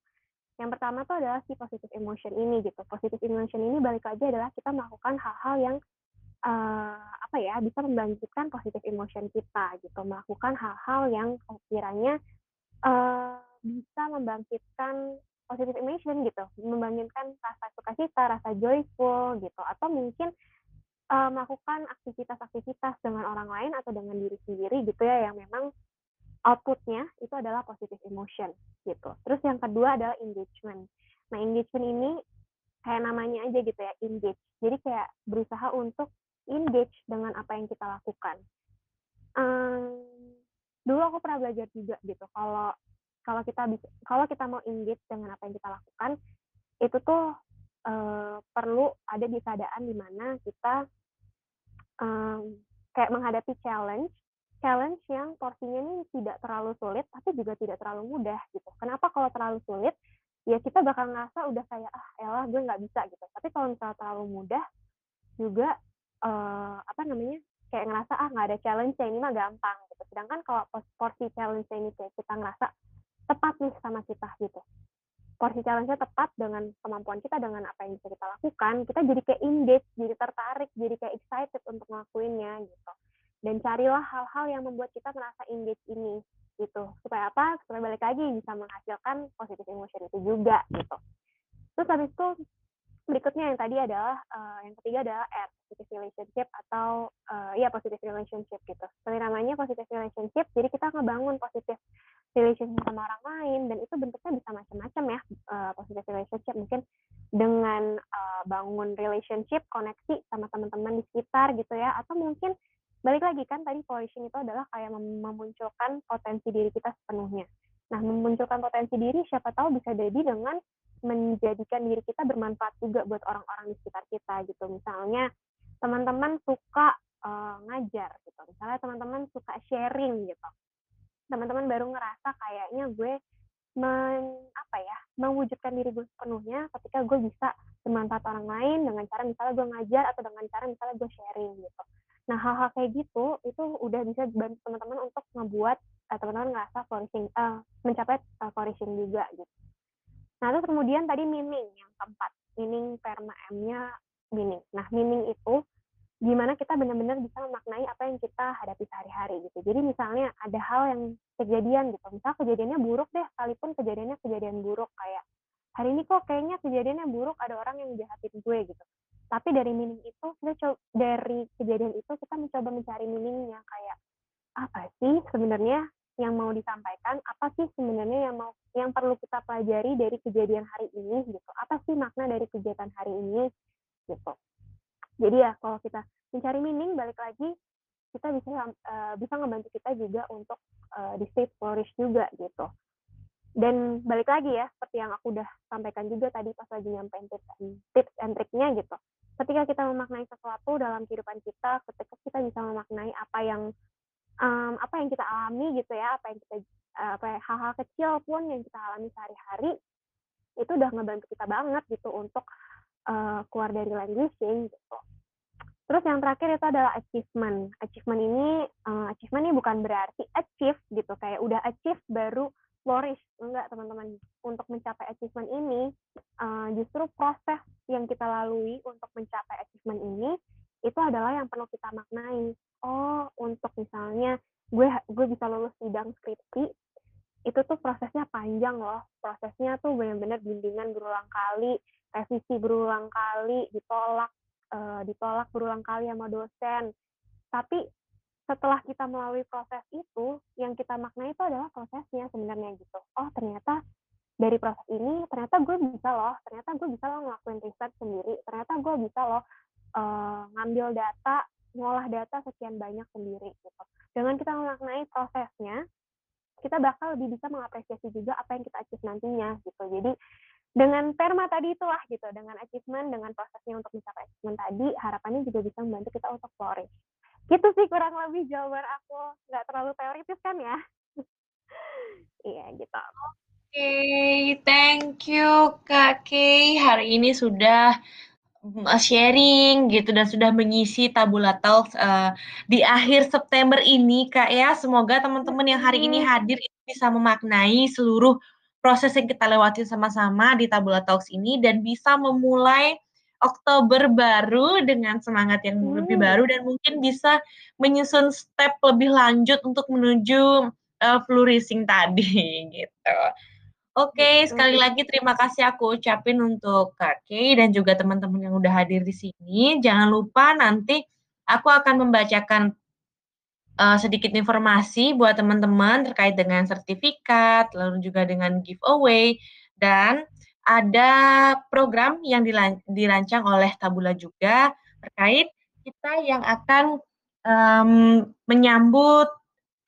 Yang pertama tuh adalah si positive emotion ini gitu. Positive emotion ini balik lagi adalah kita melakukan hal-hal yang uh, apa ya bisa membangkitkan positive emotion kita gitu. Melakukan hal-hal yang sekiranya uh, bisa membangkitkan positive emotion gitu, membangkitkan rasa sukacita, rasa joyful gitu, atau mungkin uh, melakukan aktivitas-aktivitas dengan orang lain atau dengan diri sendiri gitu ya yang memang outputnya itu adalah positive emotion gitu. Terus yang kedua adalah engagement. Nah engagement ini kayak namanya aja gitu ya engage. Jadi kayak berusaha untuk engage dengan apa yang kita lakukan. Um, dulu aku pernah belajar juga gitu kalau kalau kita bisa kalau kita mau engage dengan apa yang kita lakukan itu tuh uh, perlu ada di keadaan di mana kita um, kayak menghadapi challenge challenge yang porsinya ini tidak terlalu sulit tapi juga tidak terlalu mudah gitu. Kenapa kalau terlalu sulit? Ya kita bakal ngerasa udah kayak ah elah gue nggak bisa gitu. Tapi kalau misalnya terlalu mudah juga uh, apa namanya kayak ngerasa ah nggak ada challenge ini mah gampang gitu. Sedangkan kalau porsi challenge ini kayak kita ngerasa tepat nih sama kita gitu. Porsi challenge-nya tepat dengan kemampuan kita dengan apa yang bisa kita lakukan, kita jadi kayak engage, jadi tertarik, jadi kayak excited untuk ngelakuinnya gitu dan carilah hal-hal yang membuat kita merasa engage ini gitu supaya apa supaya balik lagi bisa menghasilkan positive emotion itu juga gitu terus habis itu berikutnya yang tadi adalah uh, yang ketiga adalah R positive relationship atau uh, ya positive relationship gitu. Seperti namanya positive relationship jadi kita ngebangun positive relationship sama orang lain dan itu bentuknya bisa macam-macam ya uh, positive relationship. Mungkin dengan uh, bangun relationship koneksi sama teman-teman di sekitar gitu ya. Atau mungkin balik lagi kan tadi flourishing itu adalah kayak memunculkan potensi diri kita sepenuhnya. Nah, memunculkan potensi diri siapa tahu bisa jadi dengan menjadikan diri kita bermanfaat juga buat orang-orang di sekitar kita gitu. Misalnya teman-teman suka uh, ngajar gitu. Misalnya teman-teman suka sharing gitu. Teman-teman baru ngerasa kayaknya gue men, apa ya mewujudkan diri gue sepenuhnya ketika gue bisa bermanfaat orang lain dengan cara misalnya gue ngajar atau dengan cara misalnya gue sharing gitu Nah, hal-hal kayak gitu itu udah bisa bantu teman-teman untuk ngebuat uh, teman-teman ngerasa flourishing, uh, mencapai uh, flourishing juga gitu. Nah, terus kemudian tadi meaning yang keempat, meaning perma M-nya meaning. Nah, meaning itu gimana kita benar-benar bisa memaknai apa yang kita hadapi sehari-hari gitu. Jadi misalnya ada hal yang kejadian gitu, misal kejadiannya buruk deh, sekalipun kejadiannya kejadian buruk kayak hari ini kok kayaknya kejadiannya buruk ada orang yang jahatin gue gitu tapi dari meaning itu kita coba dari kejadian itu kita mencoba mencari meaningnya kayak apa sih sebenarnya yang mau disampaikan apa sih sebenarnya yang mau yang perlu kita pelajari dari kejadian hari ini gitu. Apa sih makna dari kegiatan hari ini gitu. Jadi ya kalau kita mencari meaning balik lagi kita bisa uh, bisa ngebantu kita juga untuk uh, di state flourish juga gitu. Dan balik lagi ya seperti yang aku udah sampaikan juga tadi pas lagi nyampein tips and, tips and triknya gitu. Ketika kita memaknai sesuatu dalam kehidupan kita ketika kita bisa memaknai apa yang um, apa yang kita alami gitu ya apa yang kita apa ya, hal-hal kecil pun yang kita alami sehari-hari itu udah ngebantu kita banget gitu untuk uh, keluar dari languishing gitu. Terus yang terakhir itu adalah achievement. Achievement ini, uh, achievement ini bukan berarti achieve gitu, kayak udah achieve baru flourish. Enggak teman-teman. Untuk mencapai achievement ini uh, justru proses yang kita lalui untuk mencapai achievement ini itu adalah yang perlu kita maknai untuk misalnya gue gue bisa lulus sidang skripsi itu tuh prosesnya panjang loh prosesnya tuh benar-benar bimbingan berulang kali revisi berulang kali ditolak uh, ditolak berulang kali sama dosen tapi setelah kita melalui proses itu, yang kita maknai itu adalah prosesnya sebenarnya gitu. Oh ternyata dari proses ini, ternyata gue bisa loh, ternyata gue bisa loh ngelakuin riset sendiri, ternyata gue bisa loh uh, ngambil data, ngolah data sekian banyak sendiri gitu. Dengan kita memaknai prosesnya, kita bakal lebih bisa mengapresiasi juga apa yang kita achieve nantinya gitu. Jadi dengan perma tadi itulah gitu, dengan achievement, dengan prosesnya untuk mencapai achievement tadi, harapannya juga bisa membantu kita untuk flourish. Gitu sih kurang lebih jawaban aku. Nggak terlalu teoritis kan ya? Iya gitu. Oke okay, thank you kak Kay. Hari ini sudah sharing gitu dan sudah mengisi tabula talks uh, di akhir September ini kak ya semoga teman-teman yang hari ini hadir bisa memaknai seluruh proses yang kita lewatin sama-sama di Tabula Talks ini dan bisa memulai Oktober baru dengan semangat yang hmm. lebih baru dan mungkin bisa menyusun step lebih lanjut untuk menuju uh, flourishing tadi gitu. Oke, okay, sekali lagi terima kasih aku ucapin untuk Kak Kay dan juga teman-teman yang udah hadir di sini. Jangan lupa nanti aku akan membacakan uh, sedikit informasi buat teman-teman terkait dengan sertifikat, lalu juga dengan giveaway dan ada program yang dirancang oleh Tabula juga terkait kita yang akan um, menyambut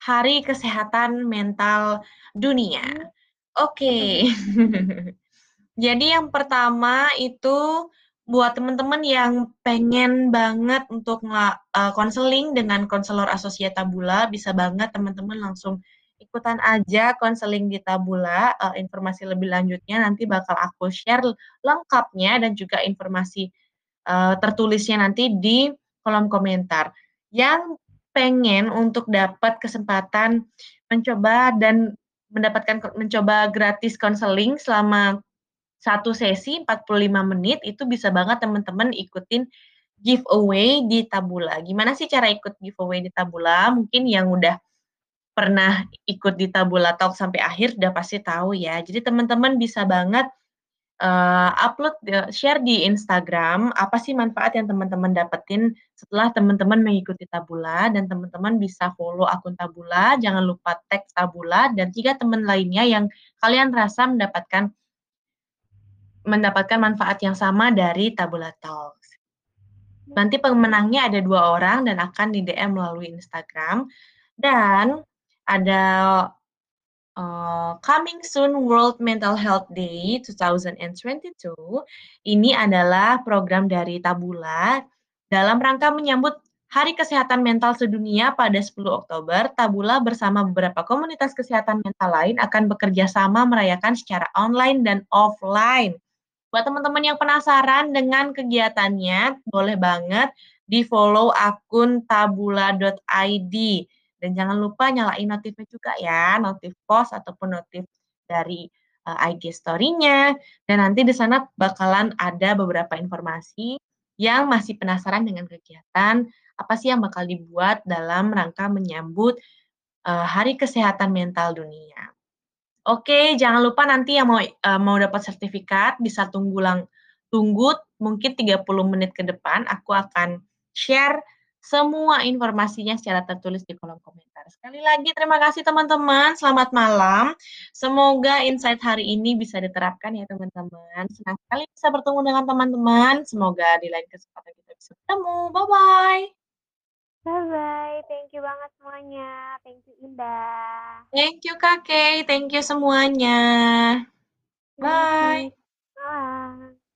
Hari Kesehatan Mental Dunia. Oke. Okay. Jadi yang pertama itu buat teman-teman yang pengen banget untuk konseling uh, dengan konselor asosiat Tabula, bisa banget teman-teman langsung ikutan aja konseling di Tabula. Uh, informasi lebih lanjutnya nanti bakal aku share lengkapnya dan juga informasi uh, tertulisnya nanti di kolom komentar. Yang pengen untuk dapat kesempatan mencoba dan mendapatkan mencoba gratis konseling selama satu sesi 45 menit itu bisa banget teman-teman ikutin giveaway di Tabula. Gimana sih cara ikut giveaway di Tabula? Mungkin yang udah pernah ikut di Tabula Talk sampai akhir udah pasti tahu ya. Jadi teman-teman bisa banget uh, upload share di Instagram apa sih manfaat yang teman-teman dapetin setelah teman-teman mengikuti Tabula dan teman-teman bisa follow akun Tabula, jangan lupa tag Tabula dan tiga teman lainnya yang kalian rasa mendapatkan mendapatkan manfaat yang sama dari Tabula Talks. Nanti pemenangnya ada dua orang dan akan di DM melalui Instagram dan ada Uh, coming soon World Mental Health Day 2022 ini adalah program dari Tabula dalam rangka menyambut Hari Kesehatan Mental Sedunia pada 10 Oktober, Tabula bersama beberapa komunitas kesehatan mental lain akan bekerja sama merayakan secara online dan offline. Buat teman-teman yang penasaran dengan kegiatannya, boleh banget di-follow akun tabula.id. Dan jangan lupa nyalain notifnya juga ya, notif post ataupun notif dari uh, eh, IG story-nya. Dan nanti di sana bakalan ada beberapa informasi yang masih penasaran dengan kegiatan, apa sih yang bakal dibuat dalam rangka menyambut uh, Hari Kesehatan Mental Dunia. Oke, jangan lupa nanti yang mau uh, mau dapat sertifikat bisa tunggu lang tunggu mungkin 30 menit ke depan aku akan share semua informasinya secara tertulis di kolom komentar. Sekali lagi terima kasih teman-teman, selamat malam. Semoga insight hari ini bisa diterapkan ya teman-teman. Senang sekali bisa bertemu dengan teman-teman. Semoga di lain kesempatan kita bisa bertemu. Bye-bye. Bye-bye. Thank you banget semuanya. Thank you Indah. Thank you Kakek. Thank you semuanya. Bye. Bye.